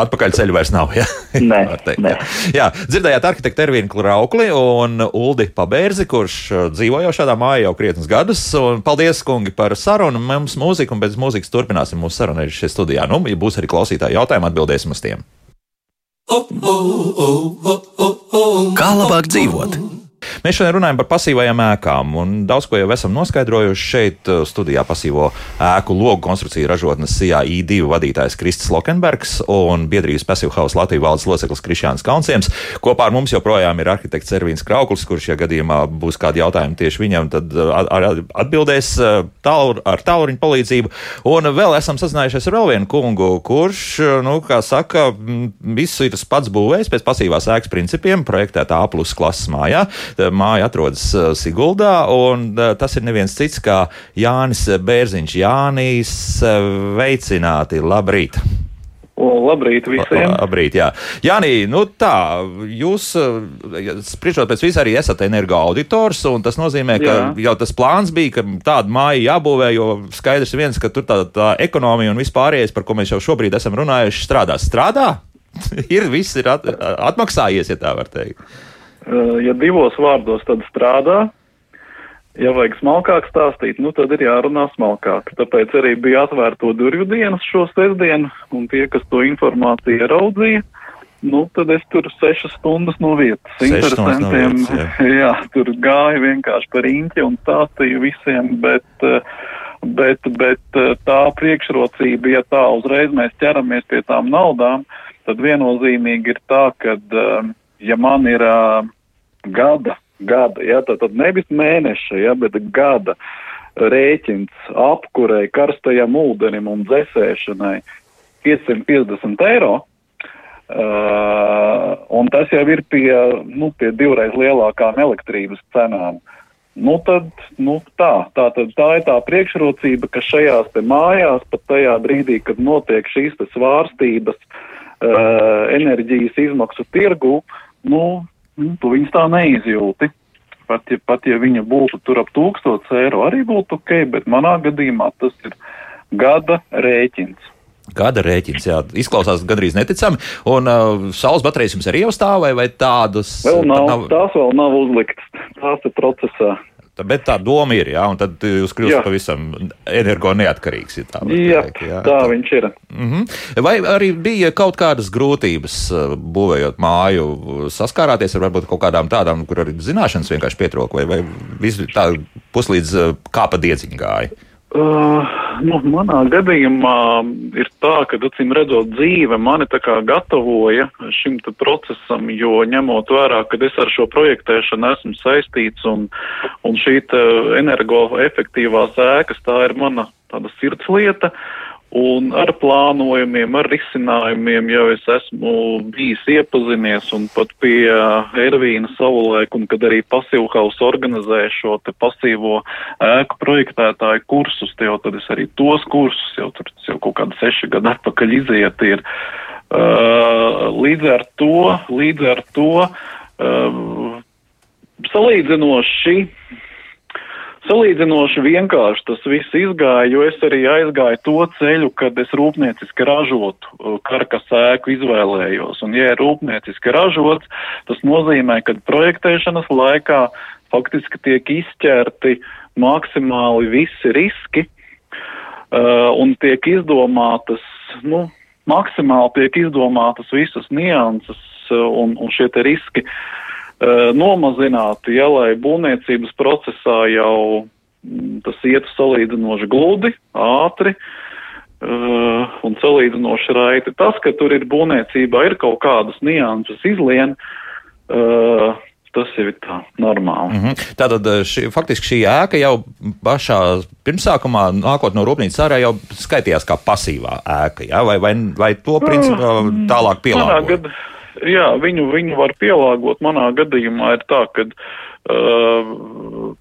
A: atpakaļ ceļu vairs nav. Jā,
E: nē, teikt, nē.
A: Jā. jā, dzirdējāt arhitektu Ervīnu Klaukli un Uldi Pabērzi, kurš uh, dzīvo jau šādā mājā jau krietnus gadus. Un paldies, kungi, par sarunu. Mums mūzika, un bez mūzikas turpināsim mūsu sarunu šajā studijā. Nu, ja būs arī klausītāji jautājumi, atbildēsim uz tiem. Kā labāk dzīvot? Mēs šodien runājam par pasīvajām ēkām, un daudz ko jau esam noskaidrojuši šeit uh, studijā pasīvo ēku logu konstrukciju ražotnes CIA I2 vadītājs Kristis Lokenbergs un biedrības Passive House Latvijas valdes loceklis Krišjāns Kaunsiems. Kopā ar mums joprojām ir arhitekts Ervīns Krauklis, kurš, ja gadījumā būs kādi jautājumi tieši viņam, tad uh, atbildēs uh, tālu, ar tālruņa palīdzību. Un vēl esam sazinājušies ar vēl vienu kungu, kurš, nu, kā saka, visu ir tas pats būvējs pēc pasīvās ēkas principiem, projektētā A plus klases mājā māja atrodas uh, Siguldā, un uh, tas ir neviens cits kā Jānis Bērziņš. Jānis, uh, veicināti, labrīt!
F: Labrīt visiem!
A: Labrīt, jā. Jānī, nu tā, jūs, spriežot pēc visu, arī esat energoauditors, un tas nozīmē, ka jā. jau tas plāns bija, ka tāda māja jābūvē, jo skaidrs viens, ka tur tā, tā ekonomija un vispārējais, par ko mēs jau šobrīd esam runājuši, strādā. Strādā? ir, viss ir at, atmaksājies, ja tā var teikt.
F: Eh, ja divos vārdos tad strādā, ja vajag smalkāk stāstīt, nu tad ir jārunā smalkāk. Tāpēc arī bija atvērto durvju dienas šo sestdienu, un tie, kas to informāciju ieraudzīja, nu tad es tur sešas stundas no vietas. Interesantiem, no vietas, jā. jā, tur gāja vienkārši par īņķi un stāstīju visiem, bet uh, Bet, bet tā priekšrocība, ja tā uzreiz mēs ķeramies pie tām naudām, tad viennozīmīgi ir tā, ka, ja man ir gada, gada, ja, tad, tad nevis mēneša, ja, bet gada rēķins apkurei, karstajam ūdenim un dzēsēšanai 550 eiro, uh, un tas jau ir pie, nu, pie divreiz lielākām elektrības cenām. Nu, tad, nu, tā, tā, tad, tā ir tā priekšrocība, ka šajās mājās, pat tajā brīdī, kad notiek šīs svārstības uh, enerģijas izmaksu tirgu, nu, tu viņus tā neizjūti. Pat ja, pat ja viņa būtu tur ap 1000 eiro, arī būtu ok, bet manā gadījumā tas ir gada rēķins.
A: Gada rēķins, jā, izklausās gandrīz neticami. Un uh, saules baterijas jums arī jau stāv, vai, vai tādas?
F: Vēl nav, nav, tās vēl nav uzliktas, tās ir procesā.
A: Bet tā doma ir, jā, un tad jūs kļūstat pavisam energo neatkarīgs. Ja
F: tā jā, teikt, jā, tā viņš ir.
A: Mm -hmm. Vai arī bija kaut kādas grūtības uh, būvējot māju, saskārāties ar varbūt kaut kādām tādām, kur arī zināšanas vienkārši pietrūka, vai, vai viss tā puslīdz uh, kā pa diedziņu gāja?
F: Uh, nu, manā gadījumā ir tā, ka, acīm redzot, dzīve mani tā kā gatavoja šim procesam, jo ņemot vērā, ka es ar šo projektēšanu esmu saistīts un, un šī energoefektīvās ēkas, tā ir mana tāda sirdslieta. Uh, Un ar plānojumiem, ar risinājumiem jau es esmu bijis iepazinies un pat pie Ervīna savulaik, un kad arī Pasīvhaus organizēja šo te pasīvo ēku projektētāju kursus, jau tad es arī tos kursus, jau tur jau kaut kādi seši gadi atpakaļ iziet ir. Līdz ar to, līdz ar to, salīdzinoši Salīdzinoši vienkārši tas viss izgāja, jo es arī aizgāju to ceļu, kad es rūpnieciski ražotu uh, karkas ēku izvēlējos. Un, ja ir rūpnieciski ražots, tas nozīmē, ka projektēšanas laikā faktiski tiek izķerti maksimāli visi riski uh, un tiek izdomātas, nu, maksimāli tiek izdomātas visas nianses uh, un, un šie riski. Uh, nomazināti, ja lai būvniecības procesā jau mm, tas ietu salīdzinoši gludi, ātri uh, un salīdzinoši raiti. Tas, ka tur ir būvniecībā ir kaut kādas nianses izlien, uh, tas ir tā normāli. Mm
A: -hmm. Tātad šī, faktiski šī ēka jau pašā pirmsākumā, nākot no rūpnīcas ārā, jau skaitījās kā pasīvā ēka, ja? vai, vai, vai to principā tālāk pielāgot?
F: Jā, viņu, viņu var pielāgot. Manā gadījumā ir tā, ka uh,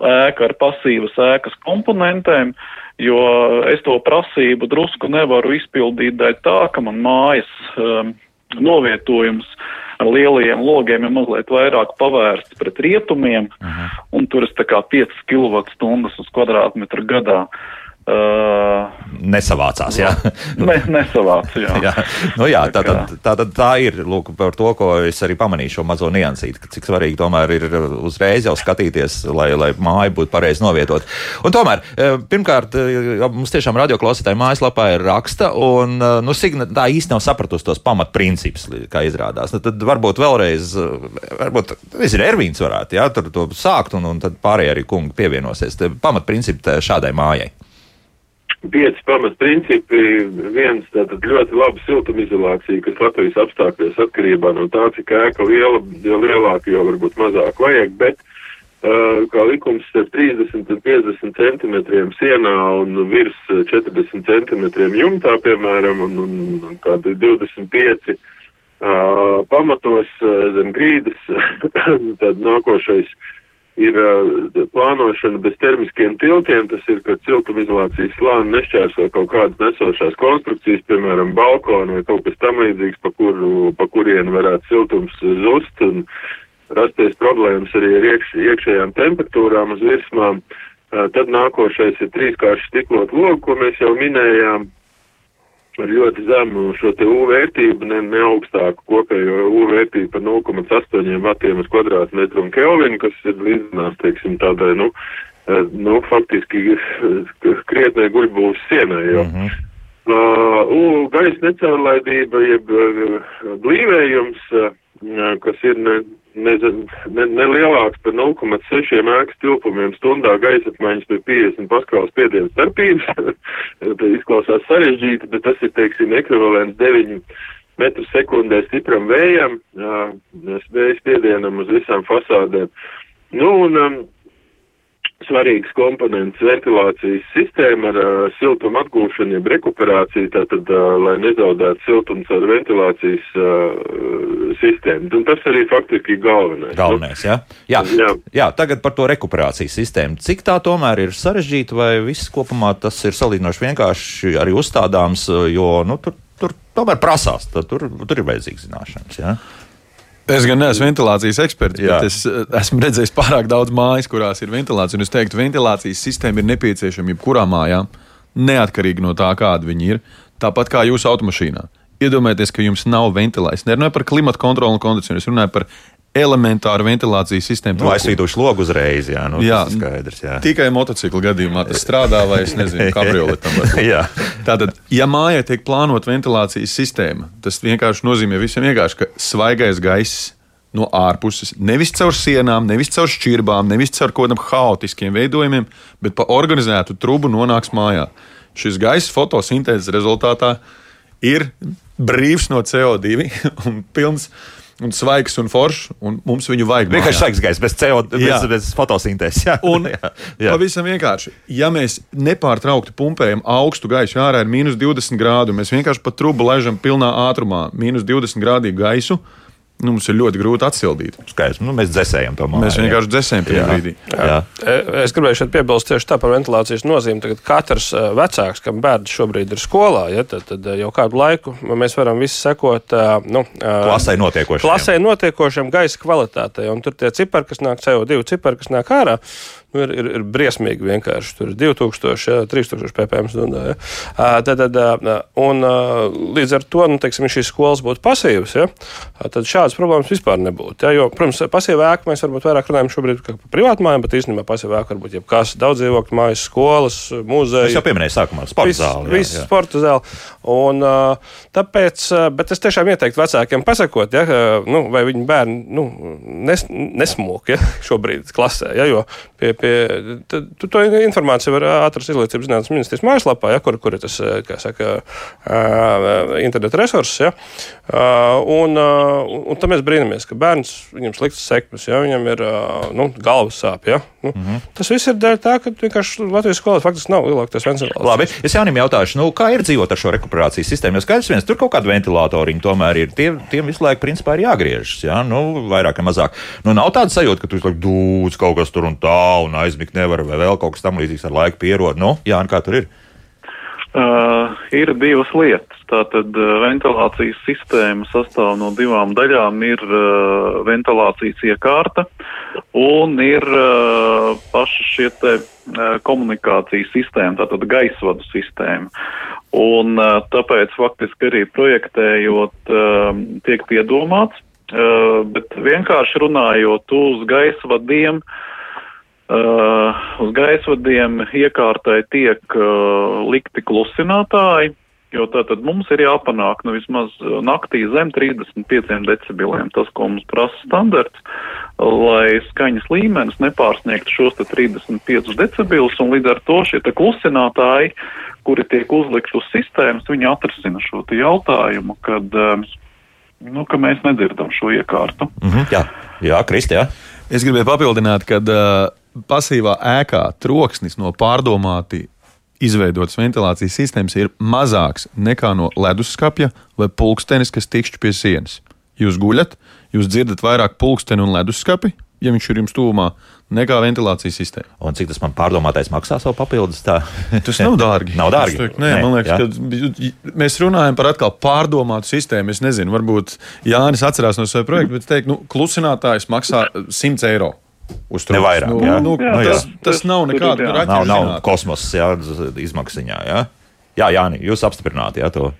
F: ēka ar pasīvas ēkas komponentēm, jo es to prasību drusku nevaru izpildīt dēļ tā, ka man mājas um, novietojums ar lielajiem logiem ir mazliet vairāk pavērsts pret rietumiem, uh -huh. un tur es tā kā 5 kWh uz kvadrātmetru gadā. Uh,
A: Uh, nesavācās. Jā,
F: ne, nesavāc, jā. jā.
A: Nu, jā tā, tā, tā, tā, tā ir lūk, par to, ko es arī pamanīju šo mazo niansīti, cik svarīgi tomēr ir uzreiz jau skatīties, lai, lai māja būtu pareizi novietot. Un tomēr, eh, pirmkārt, eh, mums tiešām radioklausītāji mājaslapā ir raksta, un nu, Signa tā īsti nav sapratusi tos pamatprincipus, kā izrādās. Nu, tad varbūt vēlreiz, varbūt, nezinu, Ervīns varētu, jā, tur to sākt, un, un tad pārējie arī kungi pievienosies. Pamatprincipi šādai mājai
D: pieci pamatprincipi. Viens tātad ļoti laba siltumizolācija, kas Latvijas apstākļos atkarībā no tā, cik ēka liela, jo lielāka, jo varbūt mazāk vajag, bet uh, kā likums ar 30 un 50 centimetriem sienā un virs 40 centimetriem jumtā, piemēram, un, un, un kādi 25 uh, pamatos uh, zem grīdas, tad nākošais ir uh, plānošana bez termiskiem tiltiem, tas ir, ka siltumizolācijas slāni nešķērso kaut kādas nesošās konstrukcijas, piemēram, balkonu vai kaut kas tam līdzīgs, pa, kuru, pa kurien varētu siltums zust un rasties problēmas arī ar iekš, iekšējām temperatūrām uz virsmām. Uh, tad nākošais ir trīskārši stiklot logu, ko mēs jau minējām ar ļoti zemu šo te U vērtību, ne, ne augstāku kopējo U vērtību par 0,8 vatiem uz kvadrātmetru un kelvinu, kas ir līdzinās, teiksim, tādai, nu, eh, nu faktiski eh, krietnē guļbūvas sienai, jo. Mm -hmm. Uh, gaisa necaurlaidība, jeb uh, blīvējums, uh, kas ir ne, ne, ne, ne lielāks par 0,6 ēkas tilpumiem stundā gaisa apmaiņas pie 50 paskāles spiediena starpības. Tas izklausās sarežģīti, bet tas ir, teiksim, ekvivalents 9 metru sekundē stipram vējam, vēja spiedienam uz visām fasādēm. Nu, un, um, svarīgs komponents ventilācijas sistēma ar uh, siltumu atgūšanu, jeb rekuperāciju, tātad, uh, lai nezaudētu siltumu caur ventilācijas uh, sistēmu. Un tas arī faktiski ir galvenais.
A: Galvenais, jā? Jā. jā. jā, tagad par to rekuperācijas sistēmu. Cik tā tomēr ir sarežģīta vai viss kopumā tas ir salīdzinoši vienkārši arī uzstādāms, jo, nu, tur, tur tomēr prasās, tur, tur ir vajadzīgas zināšanas, jā?
B: Es gan neesmu ventilācijas eksperts, Jā. bet es eh, esmu redzējis pārāk daudz mājas, kurās ir ventilācija. Es teiktu, ka ventilācijas sistēma ir nepieciešama jebkurā mājā, neatkarīgi no tā, kāda viņi ir. Tāpat kā jūsu automašīnā. Iedomājieties, ka jums nav ventilācijas. Nerunāju par klimatu kontroli un kondicionēšanu, es runāju par elementāru ventilācijas sistēmu.
A: Nu, aizsvītošu logu uzreiz, jā, nu, jā, tas ir skaidrs. Jā.
B: Tikai motociklu gadījumā tas strādā, vai es nezinu, kabrioletam. Tātad, ja mājā tiek plānot ventilācijas sistēma, tas vienkārši nozīmē visiem vienkārši, ka svaigais gaiss no ārpuses, nevis caur sienām, nevis caur šķirbām, nevis caur kaut kādiem haotiskiem veidojumiem, bet pa organizētu trubu nonāks mājā. Šis gaiss fotosintēzes rezultātā ir brīvs no CO2 un pilns un svaigs un foršs, un mums viņu vajag.
A: Vienkārši svaigs gaiss, bez CO2, bez, bez fotosintēzes. Jā.
B: Un jā, jā. pavisam vienkārši, ja mēs nepārtraukti pumpējam augstu gaisu, ārā ir mīnus 20 grādu, mēs vienkārši pa trubu laižam pilnā ātrumā mīnus 20 grādīgu gaisu nu, mums ir ļoti grūti atsildīt.
A: Skaidrs, nu, mēs dzēsējam to māju.
B: Mēs vienkārši dzēsējam tajā brīdī. Jā. Jā.
C: E, es gribēju šeit piebilst tieši tā par ventilācijas nozīmi. Tagad katrs e, vecāks, kam bērns šobrīd ir skolā, ja, tad, tad jau kādu laiku mēs varam visi sekot e, nu,
A: klasē notiekošiem.
C: Klasē notiekošiem gaisa kvalitātei. Un tur tie cipari, kas nāk CO2 cipari, kas nāk ārā, nu, ir, ir, ir briesmīgi vienkārši. Tur ir 2000, ja, 3000 ppm stundā. Ja. Tad, tad, un, līdz ar to, nu, teiksim, šīs skolas būtu pasīvas, ja, tad šādas problēmas vispār nebūtu. Ja, jo, protams, pasīvā ēka mēs varbūt vairāk runājam šobrīd par privātu mājām, bet īstenībā pasīvā ēka var būt jebkas daudz dzīvokļu mājas, skolas, muzeja.
A: Es jau pieminēju sākumā sporta zāli.
C: Viss sporta zāli. Un, tāpēc, bet es tiešām ieteiktu vecākiem pasakot, ja, nu, vai viņu bērni nu, nes, nesmūk ja, šobrīd klasē, ja, jo pie, pie, tad, tu to informāciju var atrast Izglītības zinātnes ministrijas mājaslapā, ja, kur, kur ir tas, kā saka, interneta resurss. Ja, un, un, un tad mēs brīnamies, ka bērns, viņam slikts sekmes, ja, viņam ir nu, galvas sāpes. Ja. Nu, mm -hmm. Tas viss ir dēļ tā, ka vienkārši Latvijas skolā faktiski nav lielākais ventilācijas.
A: Labi, es jaunim jautāšu, nu, kā ir dzīvot ar šo rekuperācijas sistēmu? Jo skaidrs, viens tur kaut kāda ventilātoriņa tomēr ir. Tie, tiem visu laiku principā ir jāgriežas, ja? nu, vairāk vai mazāk. Nu, nav tāda sajūta, ka tur ir dūts kaut kas tur un tā, un aizmigt nevar, vai vēl kaut kas tam līdzīgs ar laiku pierod. Nu, jā, kā tur ir?
F: Uh, ir divas lietas. Tātad uh, ventilācijas sistēma sastāv no divām daļām. Ir uh, ventilācijas iekārta un ir uh, paša šie te uh, komunikācijas sistēma, tātad gaisvadu sistēma. Un uh, tāpēc faktiski arī projektējot uh, tiek piedomāts, uh, bet vienkārši runājot uz gaisvadiem, uh, Uh, uz gaisvadiem iekārtai tiek uh, likti klusinātāji, jo tātad mums ir jāpanāk nu, vismaz naktī zem 35 decibeliem, tas, ko mums prasa standarts, lai skaņas līmenis nepārsniegtu šos 35 decibelus, un līdz ar to šie klusinātāji, kuri tiek uzlikt uz sistēmas, viņi atrisina šo jautājumu, kad, uh, nu, ka mēs nedzirdam šo iekārtu.
A: Mm -hmm, jā, jā Kristi, jā.
B: Es gribēju papildināt, ka uh, pasīvā ēkā troksnis no pārdomāti izveidotas ventilācijas sistēmas ir mazāks nekā no leduskapja vai pulkstenis, kas tikšķi pie sienas. Jūs guļat, jūs dzirdat vairāk pulksteni un leduskapi, ja viņš ir jums tuvumā, nekā ventilācijas sistēma.
A: Un cik tas man pārdomātais maksā savu papildus? Tā?
B: Tas nav dārgi.
A: nav dārgi.
B: Teiktu, nē, nē, man liekas, ka mēs runājam par atkal pārdomātu sistēmu. Es nezinu, varbūt Jānis atcerās no sava projekta, bet teikt, nu, klusinātājs maksā 100 eiro.
A: Uzturēt. Ne vairāk.
B: Nu, jā. Nu, jā, nu, tas, tas nav nekāda
A: raķeša. Nav, nav kosmosa jā, izmaksiņā. Jā, jā Jāni, jūs apstiprināt jā, to.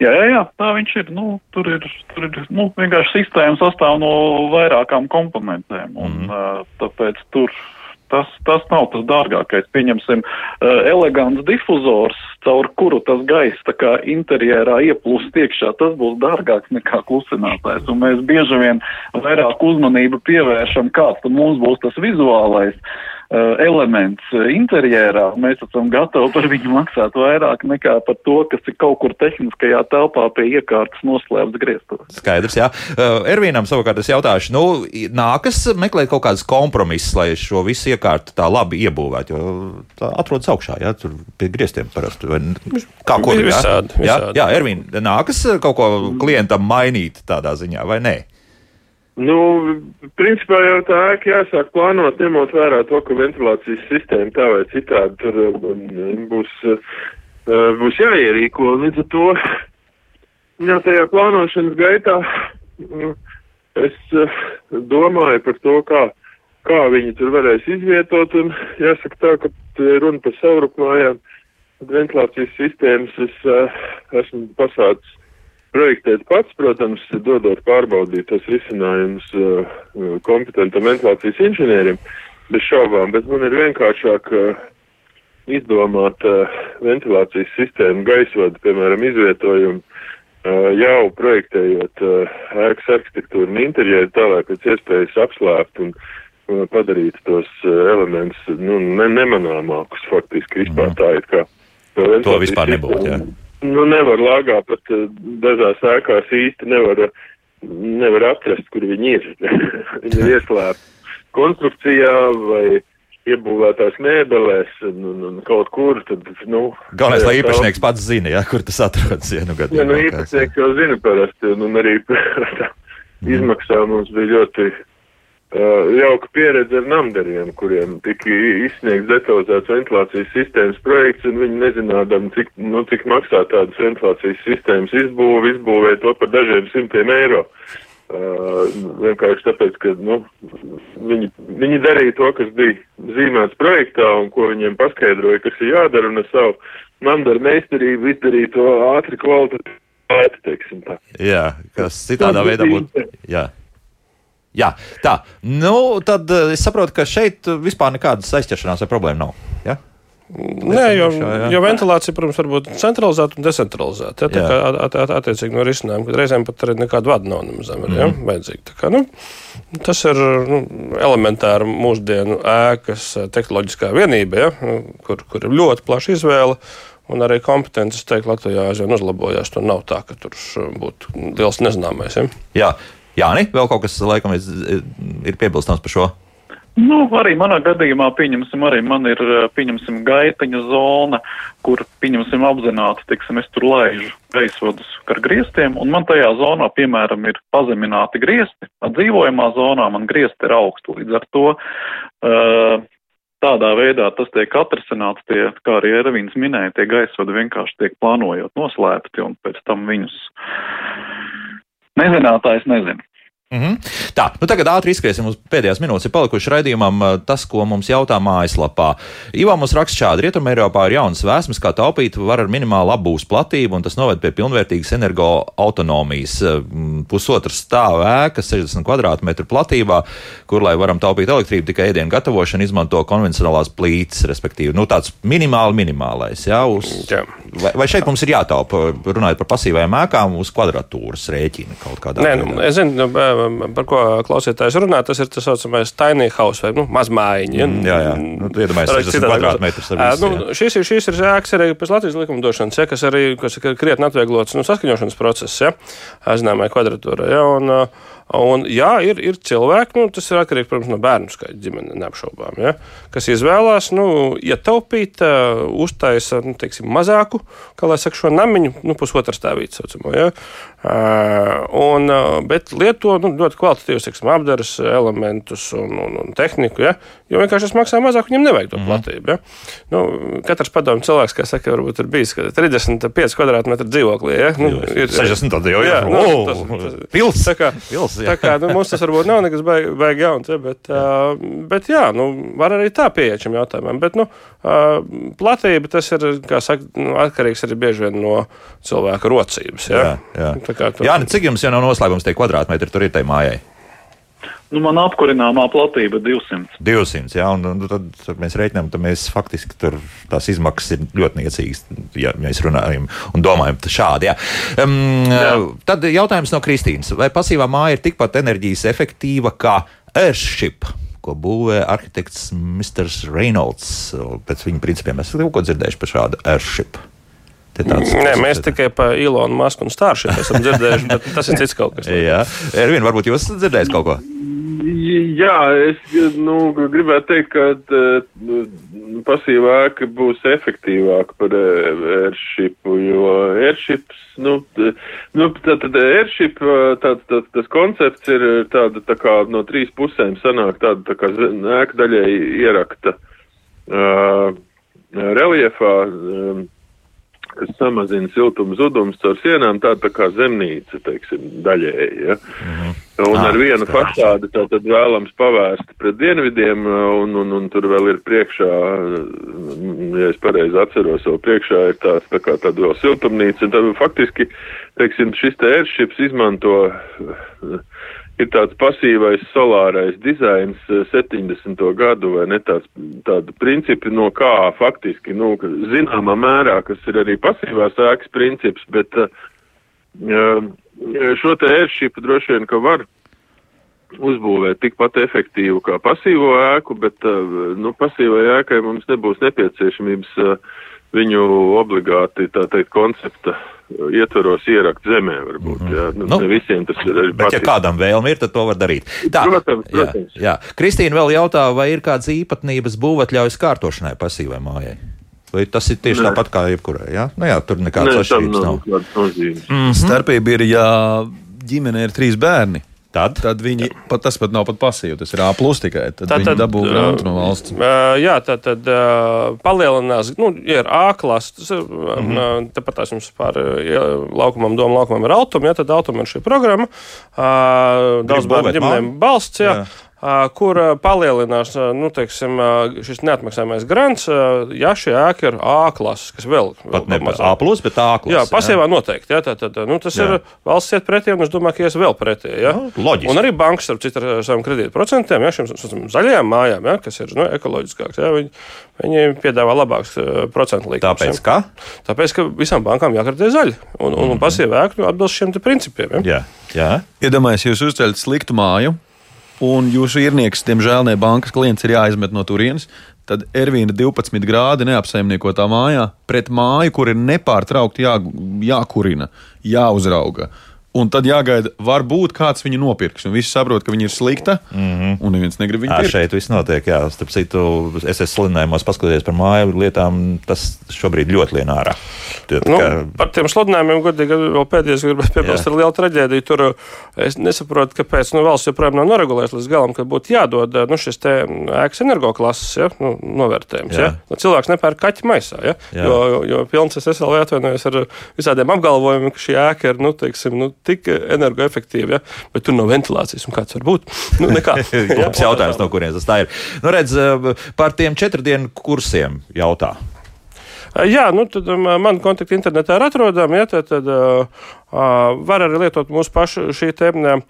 F: Jā, jā, jā, tā viņš ir. Nu, tur ir, tur ir nu, vienkārši sistēma sastāv no vairākām komponentēm. Un, mm -hmm. tāpēc tur Tas, tas nav tas dārgākais. Pieņemsim, uh, elegants difuzors, caur kuru tas gaiss tā kā interjerā ieplūst iekšā, tas būs dārgāks nekā klusinātājs. Un mēs bieži vien vairāk uzmanību pievēršam, kāds mums būs tas vizuālais elements interjerā. Mēs esam gatavi par viņu maksāt vairāk nekā par to, kas ir kaut kur tehniskajā telpā pie iekārtas noslēpts grieztos.
A: Skaidrs, jā. Uh, Ervīnam savukārt es jautāšu, nu, nākas meklēt kaut kādas kompromisus, lai šo visu iekārtu tā labi iebūvētu, jo tā atrodas augšā, jā, tur pie griestiem parasti. Vai, kā kur?
C: Visādi,
A: jā,
C: visādi.
A: jā, jā Ervīn, nākas kaut ko klientam mainīt tādā ziņā, vai nē?
D: Nu, principā jau tā ēka jāsāk plānot, ņemot vērā to, ka ventilācijas sistēma tā vai citādi tur um, būs, uh, būs jāierīko. Līdz ar to, jā, tajā plānošanas gaitā mm, es uh, domāju par to, kā, kā viņi tur varēs izvietot, un jāsaka tā, ka runa par savrupmājām, ventilācijas sistēmas es uh, esmu pasācis projektēt pats, protams, dodot pārbaudīt tos risinājumus uh, kompetentam ventilācijas inženierim, bez šaubām, bet man ir vienkāršāk uh, izdomāt uh, ventilācijas sistēmu gaisvadu, piemēram, izvietojumu, jau projektējot ēkas arhitektūru un interjeru tā, lai pēc iespējas apslēpt un padarīt tos elementus nu, ne, nemanāmākus faktiski vispār tā it kā.
A: To vispār nebūtu, jā.
D: Nu, nevar lāgā, pat uh, dažās ēkās īsti nevar, nevar atrast, kur viņi ir. viņi ir ieslēpti konstrukcijā vai iebūvētās mēbelēs un, un, un kaut kur. Tad, nu,
A: Galvenais, lai īpašnieks pats zina, jā, kur tas atrodas. Ja, nu,
D: Jā, nu, īpašnieks jau zina parasti, un, un arī tā izmaksā mums bija ļoti jauka pieredze ar namdariem, kuriem tika izsniegts detalizēts ventilācijas sistēmas projekts, un viņi nezinādam, cik, nu, cik maksā tādas ventilācijas sistēmas izbūve, izbūvē to par dažiem simtiem eiro. Uh, vienkārši tāpēc, ka nu, viņi, viņi darīja to, kas bija zīmēts projektā un ko viņiem paskaidroja, kas ir jādara, un ar savu namdaru meistarību izdarīja to ātri kvalitāti, teiksim tā.
A: Jā, kas citādā veidā būtu. Jā. Jā, tā. Nu, tad uh, es saprotu, ka šeit vispār nekādas aizķeršanās vai problēma nav. Ja?
C: Nē, jo, jo ventilācija, protams, var būt centralizēta un decentralizēta. Ja, tā kā at, at, attiecīgi no risinājuma, kad reizēm pat arī nekāda vada nav nemaz mm. ja, vajadzīga. Kā, nu, tas ir nu, elementāri mūsdienu ēkas tehnoloģiskā vienība, ja, nu, kur, kur ir ļoti plaša izvēle. Un arī kompetences, teikt, Latvijā aizvien uzlabojās. Tur nav tā, ka tur būtu liels nezināmais. Ja?
A: Jā, Jāni, vēl kaut kas, laikam, ir piebilstams par šo.
F: Nu, arī manā gadījumā, pieņemsim, arī man ir, pieņemsim, gaitaņa zona, kur, pieņemsim, apzināti, teiksim, es tur laižu gaisvadus ar griestiem, un man tajā zonā, piemēram, ir pazemināti griesti, dzīvojamā zonā man griesti ir augstu, līdz ar to uh, tādā veidā tas tiek atrasināts, tie, kā arī Ervīns minēja, tie gaisvadi vienkārši tiek plānojot noslēpti, un pēc tam viņus nezinātājs nezina.
A: Mm -hmm. Tā, nu tagad ātri izskriesim uz pēdējās minūtes. Ir palikuši raidījumam tas, ko mums jautā mājaslapā. Ivā mums raksta šādi: Rietumē Eiropā ir jaunas vēsmas, kā taupīt var ar minimālu apbūves platību, un tas noved pie pilnvērtīgas energoautonomijas. Pusotras stāva ēka, 60 km platībā, kur, lai varam taupīt elektrību, tikai ēdienu gatavošanu, izmanto konvencionālās plītas, respektīvi, nu, tāds minimāli minimālais. Jā, uz, jā. Vai, vai šeit mums ir jātaupa, runājot par pasīvajām ēkām, uz kvadratūras rēķina kaut kādā
C: veidā? Nē, nu, es zinu, par ko klausītājs runā, tas ir tas saucamais tiny house vai nu, mazmājiņa. Ja?
A: Mm, jā, jā. Nu, Iedomājieties, 60 kvadrātmetrus.
C: Nu, šīs, ir, šīs ir ēkas arī pēc Latvijas likumdošanas, ja, kas arī kas ir krietni atvieglots nu, saskaņošanas process, ja, zināmai kvadratūrai. Ja, un, Un, jā, ir, ir cilvēki, nu, tas ir atkarīgs protams, no bērnu skaita ģimenes, neapšaubām, ja, kas izvēlās nu, ietaupīt, uh, uztaisa nu, teiksim, mazāku, kā lai saka, šo namiņu, nu, pusotru stāvītu saucamo. Ja, uh, un, uh, bet lieto nu, ļoti kvalitatīvus teiksim, apdares elementus un, un, un tehniku, ja, jo vienkārši tas maksā mazāk, viņam nevajag to mm. platību. Ja. Nu, katrs padomu cilvēks, kā saka, varbūt ir bijis 35 kvadrātmetru dzīvoklī. Ja, nu,
A: ir 60 tad jau ir. Jā, nu, tas, tas, pils.
C: Tā kā, pils Tā kā nu, mums tas varbūt nav nekas baigi baig jauns, ja, bet, uh, bet jā, nu, var arī tā pieiet šim jautājumam. Bet nu, uh, platība tas ir saka, nu, atkarīgs arī bieži vien no cilvēka rocības. Ja. Jā,
A: jā. Tā kā, tu... jā nu, cik jums jau nav noslēgums tie kvadrātmetri tur ir tai mājai?
F: Nu, man apkurināmā platība ir 200.
A: 200, jā, un, un tad, tad mēs reiķinām, ka mēs faktiski tur tās izmaksas ir ļoti niecīgas, ja mēs runājam un domājam šādi. Jā. Um, jā. Tad jautājums no Kristīnas. Vai pasīvā māja ir tikpat enerģijas efektīva kā Airship? Ko būvē arhitekts Mr. Reynolds? Pēc viņa principiem esam kaut ko dzirdējuši par šādu Airship.
C: Tāds, Nē, mēs tā... tikai par Ilonu Masku un Starship esam dzirdējuši, bet tas ir cits kaut kas.
A: Jā, Ervin, varbūt jūs esat dzirdējis kaut ko?
D: Jā, es nu, gribētu teikt, ka uh, pasīvā ēka būs efektīvāka par uh, airshipu, jo airships, nu, nu tad, tad airship, tāds, tāds, tas koncepts ir tāda tā kā no trīs pusēm sanāk tāda tā kā ēka daļai ierakta uh, reliefā. Uh, kas samazina siltumu zudumus caur sienām, tāda tā kā zemnīca, teiksim, daļēji. Ja? Mm -hmm. Un ah, ar vienu fasādi tā tad vēlams pavērst pret dienvidiem, un, un, un tur vēl ir priekšā, ja es pareizi atceros, vēl priekšā ir tāds tā kā tāda vēl siltumnīca, un tad faktiski, teiksim, šis te airships izmanto ir tāds pasīvais solārais dizains 70. Eh, gadu vai ne tāds, tāda principi, no kā faktiski, nu, zināmā mērā, kas ir arī pasīvās ēkas princips, bet uh, šo te airshipu droši vien, ka var uzbūvēt tikpat efektīvu kā pasīvo ēku, bet, nu, pasīvai ēkai mums nebūs nepieciešamības viņu obligāti, tā teikt, koncepta ietvaros ierakt zemē. Varbūt, mm jā. nu, nu, visiem tas ir arī.
A: Bet, patīk. ja kādam vēlme ir, tad to var darīt. Tā,
D: protams, protams.
A: Jā, jā. Kristīna vēl jautā, vai ir kādas īpatnības būvatļaujas kārtošanai pasīvai mājai? Vai tas ir tieši Nē. tāpat kā jebkurai? Ja? Nu, jā, tur nekādas atšķirības nav. nav.
B: Mm -hmm. Starpība ir, ja ģimene ir trīs bērni Tad, tad viņi pat, tas pat nav pat pasīvi. Tas ir A plus tikai. Tad, tad viņi dabū grantu no valsts.
C: Jā, tad, tad palielinās, nu, ir A klasa, tas ir, mm -hmm. tāpat tās jums pār ja, laukumam, domu laukumam ir automi, ja, tad automam ir šī programma. Daudz bērnu ģimenēm balsts, jā. jā kur palielinās nu, teiksim, šis neatmaksājamais grants, ja šī ēka ir A klases, kas vēl
A: pat ne A, plus, bet A klases.
C: Jā, pasīvā jā. noteikti. Jā, tā, tā, tā, nu, tas jā. ir valsts iet pretī, un es domāju, ka ies vēl pretī. Jā.
A: Nu, loģiski.
C: Un arī bankas ar citu saviem kredītprocentiem, ja šiem zaļajām mājām, ja, kas ir nu, ekoloģiskāks, ja, viņi, viņi piedāvā labāks procentu likums.
A: Tāpēc, ka?
C: Tāpēc, ka visām bankām jākreditē zaļi, un, un, un mhm. pasīvā ēka atbilst šiem principiem.
A: Ja. Jā. Jā.
B: Iedomājieties, jūs uzceļat sliktu māju un jūsu īrnieks, diemžēl, ne bankas klients ir jāizmet no turienes, tad Ervīna 12 grādi neapsaimniekotā mājā pret māju, kur ir nepārtraukti jā, jākurina, jāuzrauga. Un tad jāgaida, varbūt kāds viņu nopirks. Un visi saprot, ka viņa ir slikta. Mm -hmm. Un neviens negrib viņu pirkt.
A: Šeit viss notiek. Jā, starp citu, es esmu sludinājumos paskatījies par māju lietām. Tas šobrīd ļoti lien ārā.
C: Tie, nu, kā... Par tiem sludinājumiem, godīgi, vēl pēdējais gribētu piebilst, ir liela traģēdija. Tur es nesaprotu, kāpēc nu, valsts joprojām nav noregulējusi līdz galam, ka būtu jādod nu, šis ēkas energoklases ja, nu, novērtējums. Ja? Nu, cilvēks nepērk kaķi maisā. Ja? Jā. Jo, jo, jo pilns es SLV atvainojos ar visādiem apgalvojumiem, ka šī ēka ir nu, teiksim, nu, tik energoefektīvi, ja? bet tur nav ventilācijas. Kāds var būt? Nu,
A: Labs jautājums, no kurienes tas tā ir. Nu, redz, par tiem četru dienu kursiem jautā.
C: Jā, nu, tad man kontakti internetā ir atrodami. Ja, tad, tad uh, var arī lietot mūsu pašu šī te uh,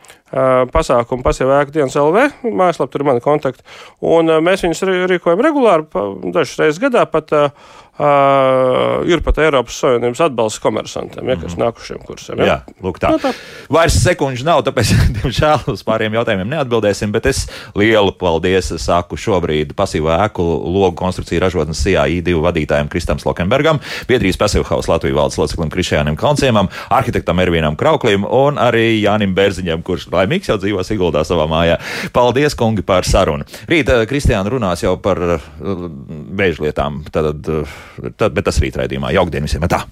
C: pasākuma pasievēku dienas LV. Mājaslapā tur ir mani kontakti. Un mēs viņus rīkojam regulāri, dažas reizes gadā pat. Uh, Uh, ir pat Eiropas Savienības atbalsts komersantiem, ja, kas mm. nākušiem kursiem.
A: Ja? Jā, lūk, tā. No, nu, tā. Vairs sekundžu nav, tāpēc, diemžēl, uz pāriem jautājumiem neatbildēsim, bet es lielu paldies saku šobrīd pasīvu ēku logu konstrukciju ražotnes CAI divu vadītājiem Kristam Slokenbergam, Biedrijas Pasīvhaus Latvijas valdes loceklim Krišjānam Kalnciemam, arhitektam Ervīnam Krauklim un arī Jānim Bērziņam, kurš laimīgs jau dzīvo Siguldā savā mājā. Paldies, kungi, par sarunu. Rīt Kristiāna runās jau par uh, bēžlietām. Tad, tad, bet tas rīt raidījumā. Jaukdien visiem! Tā!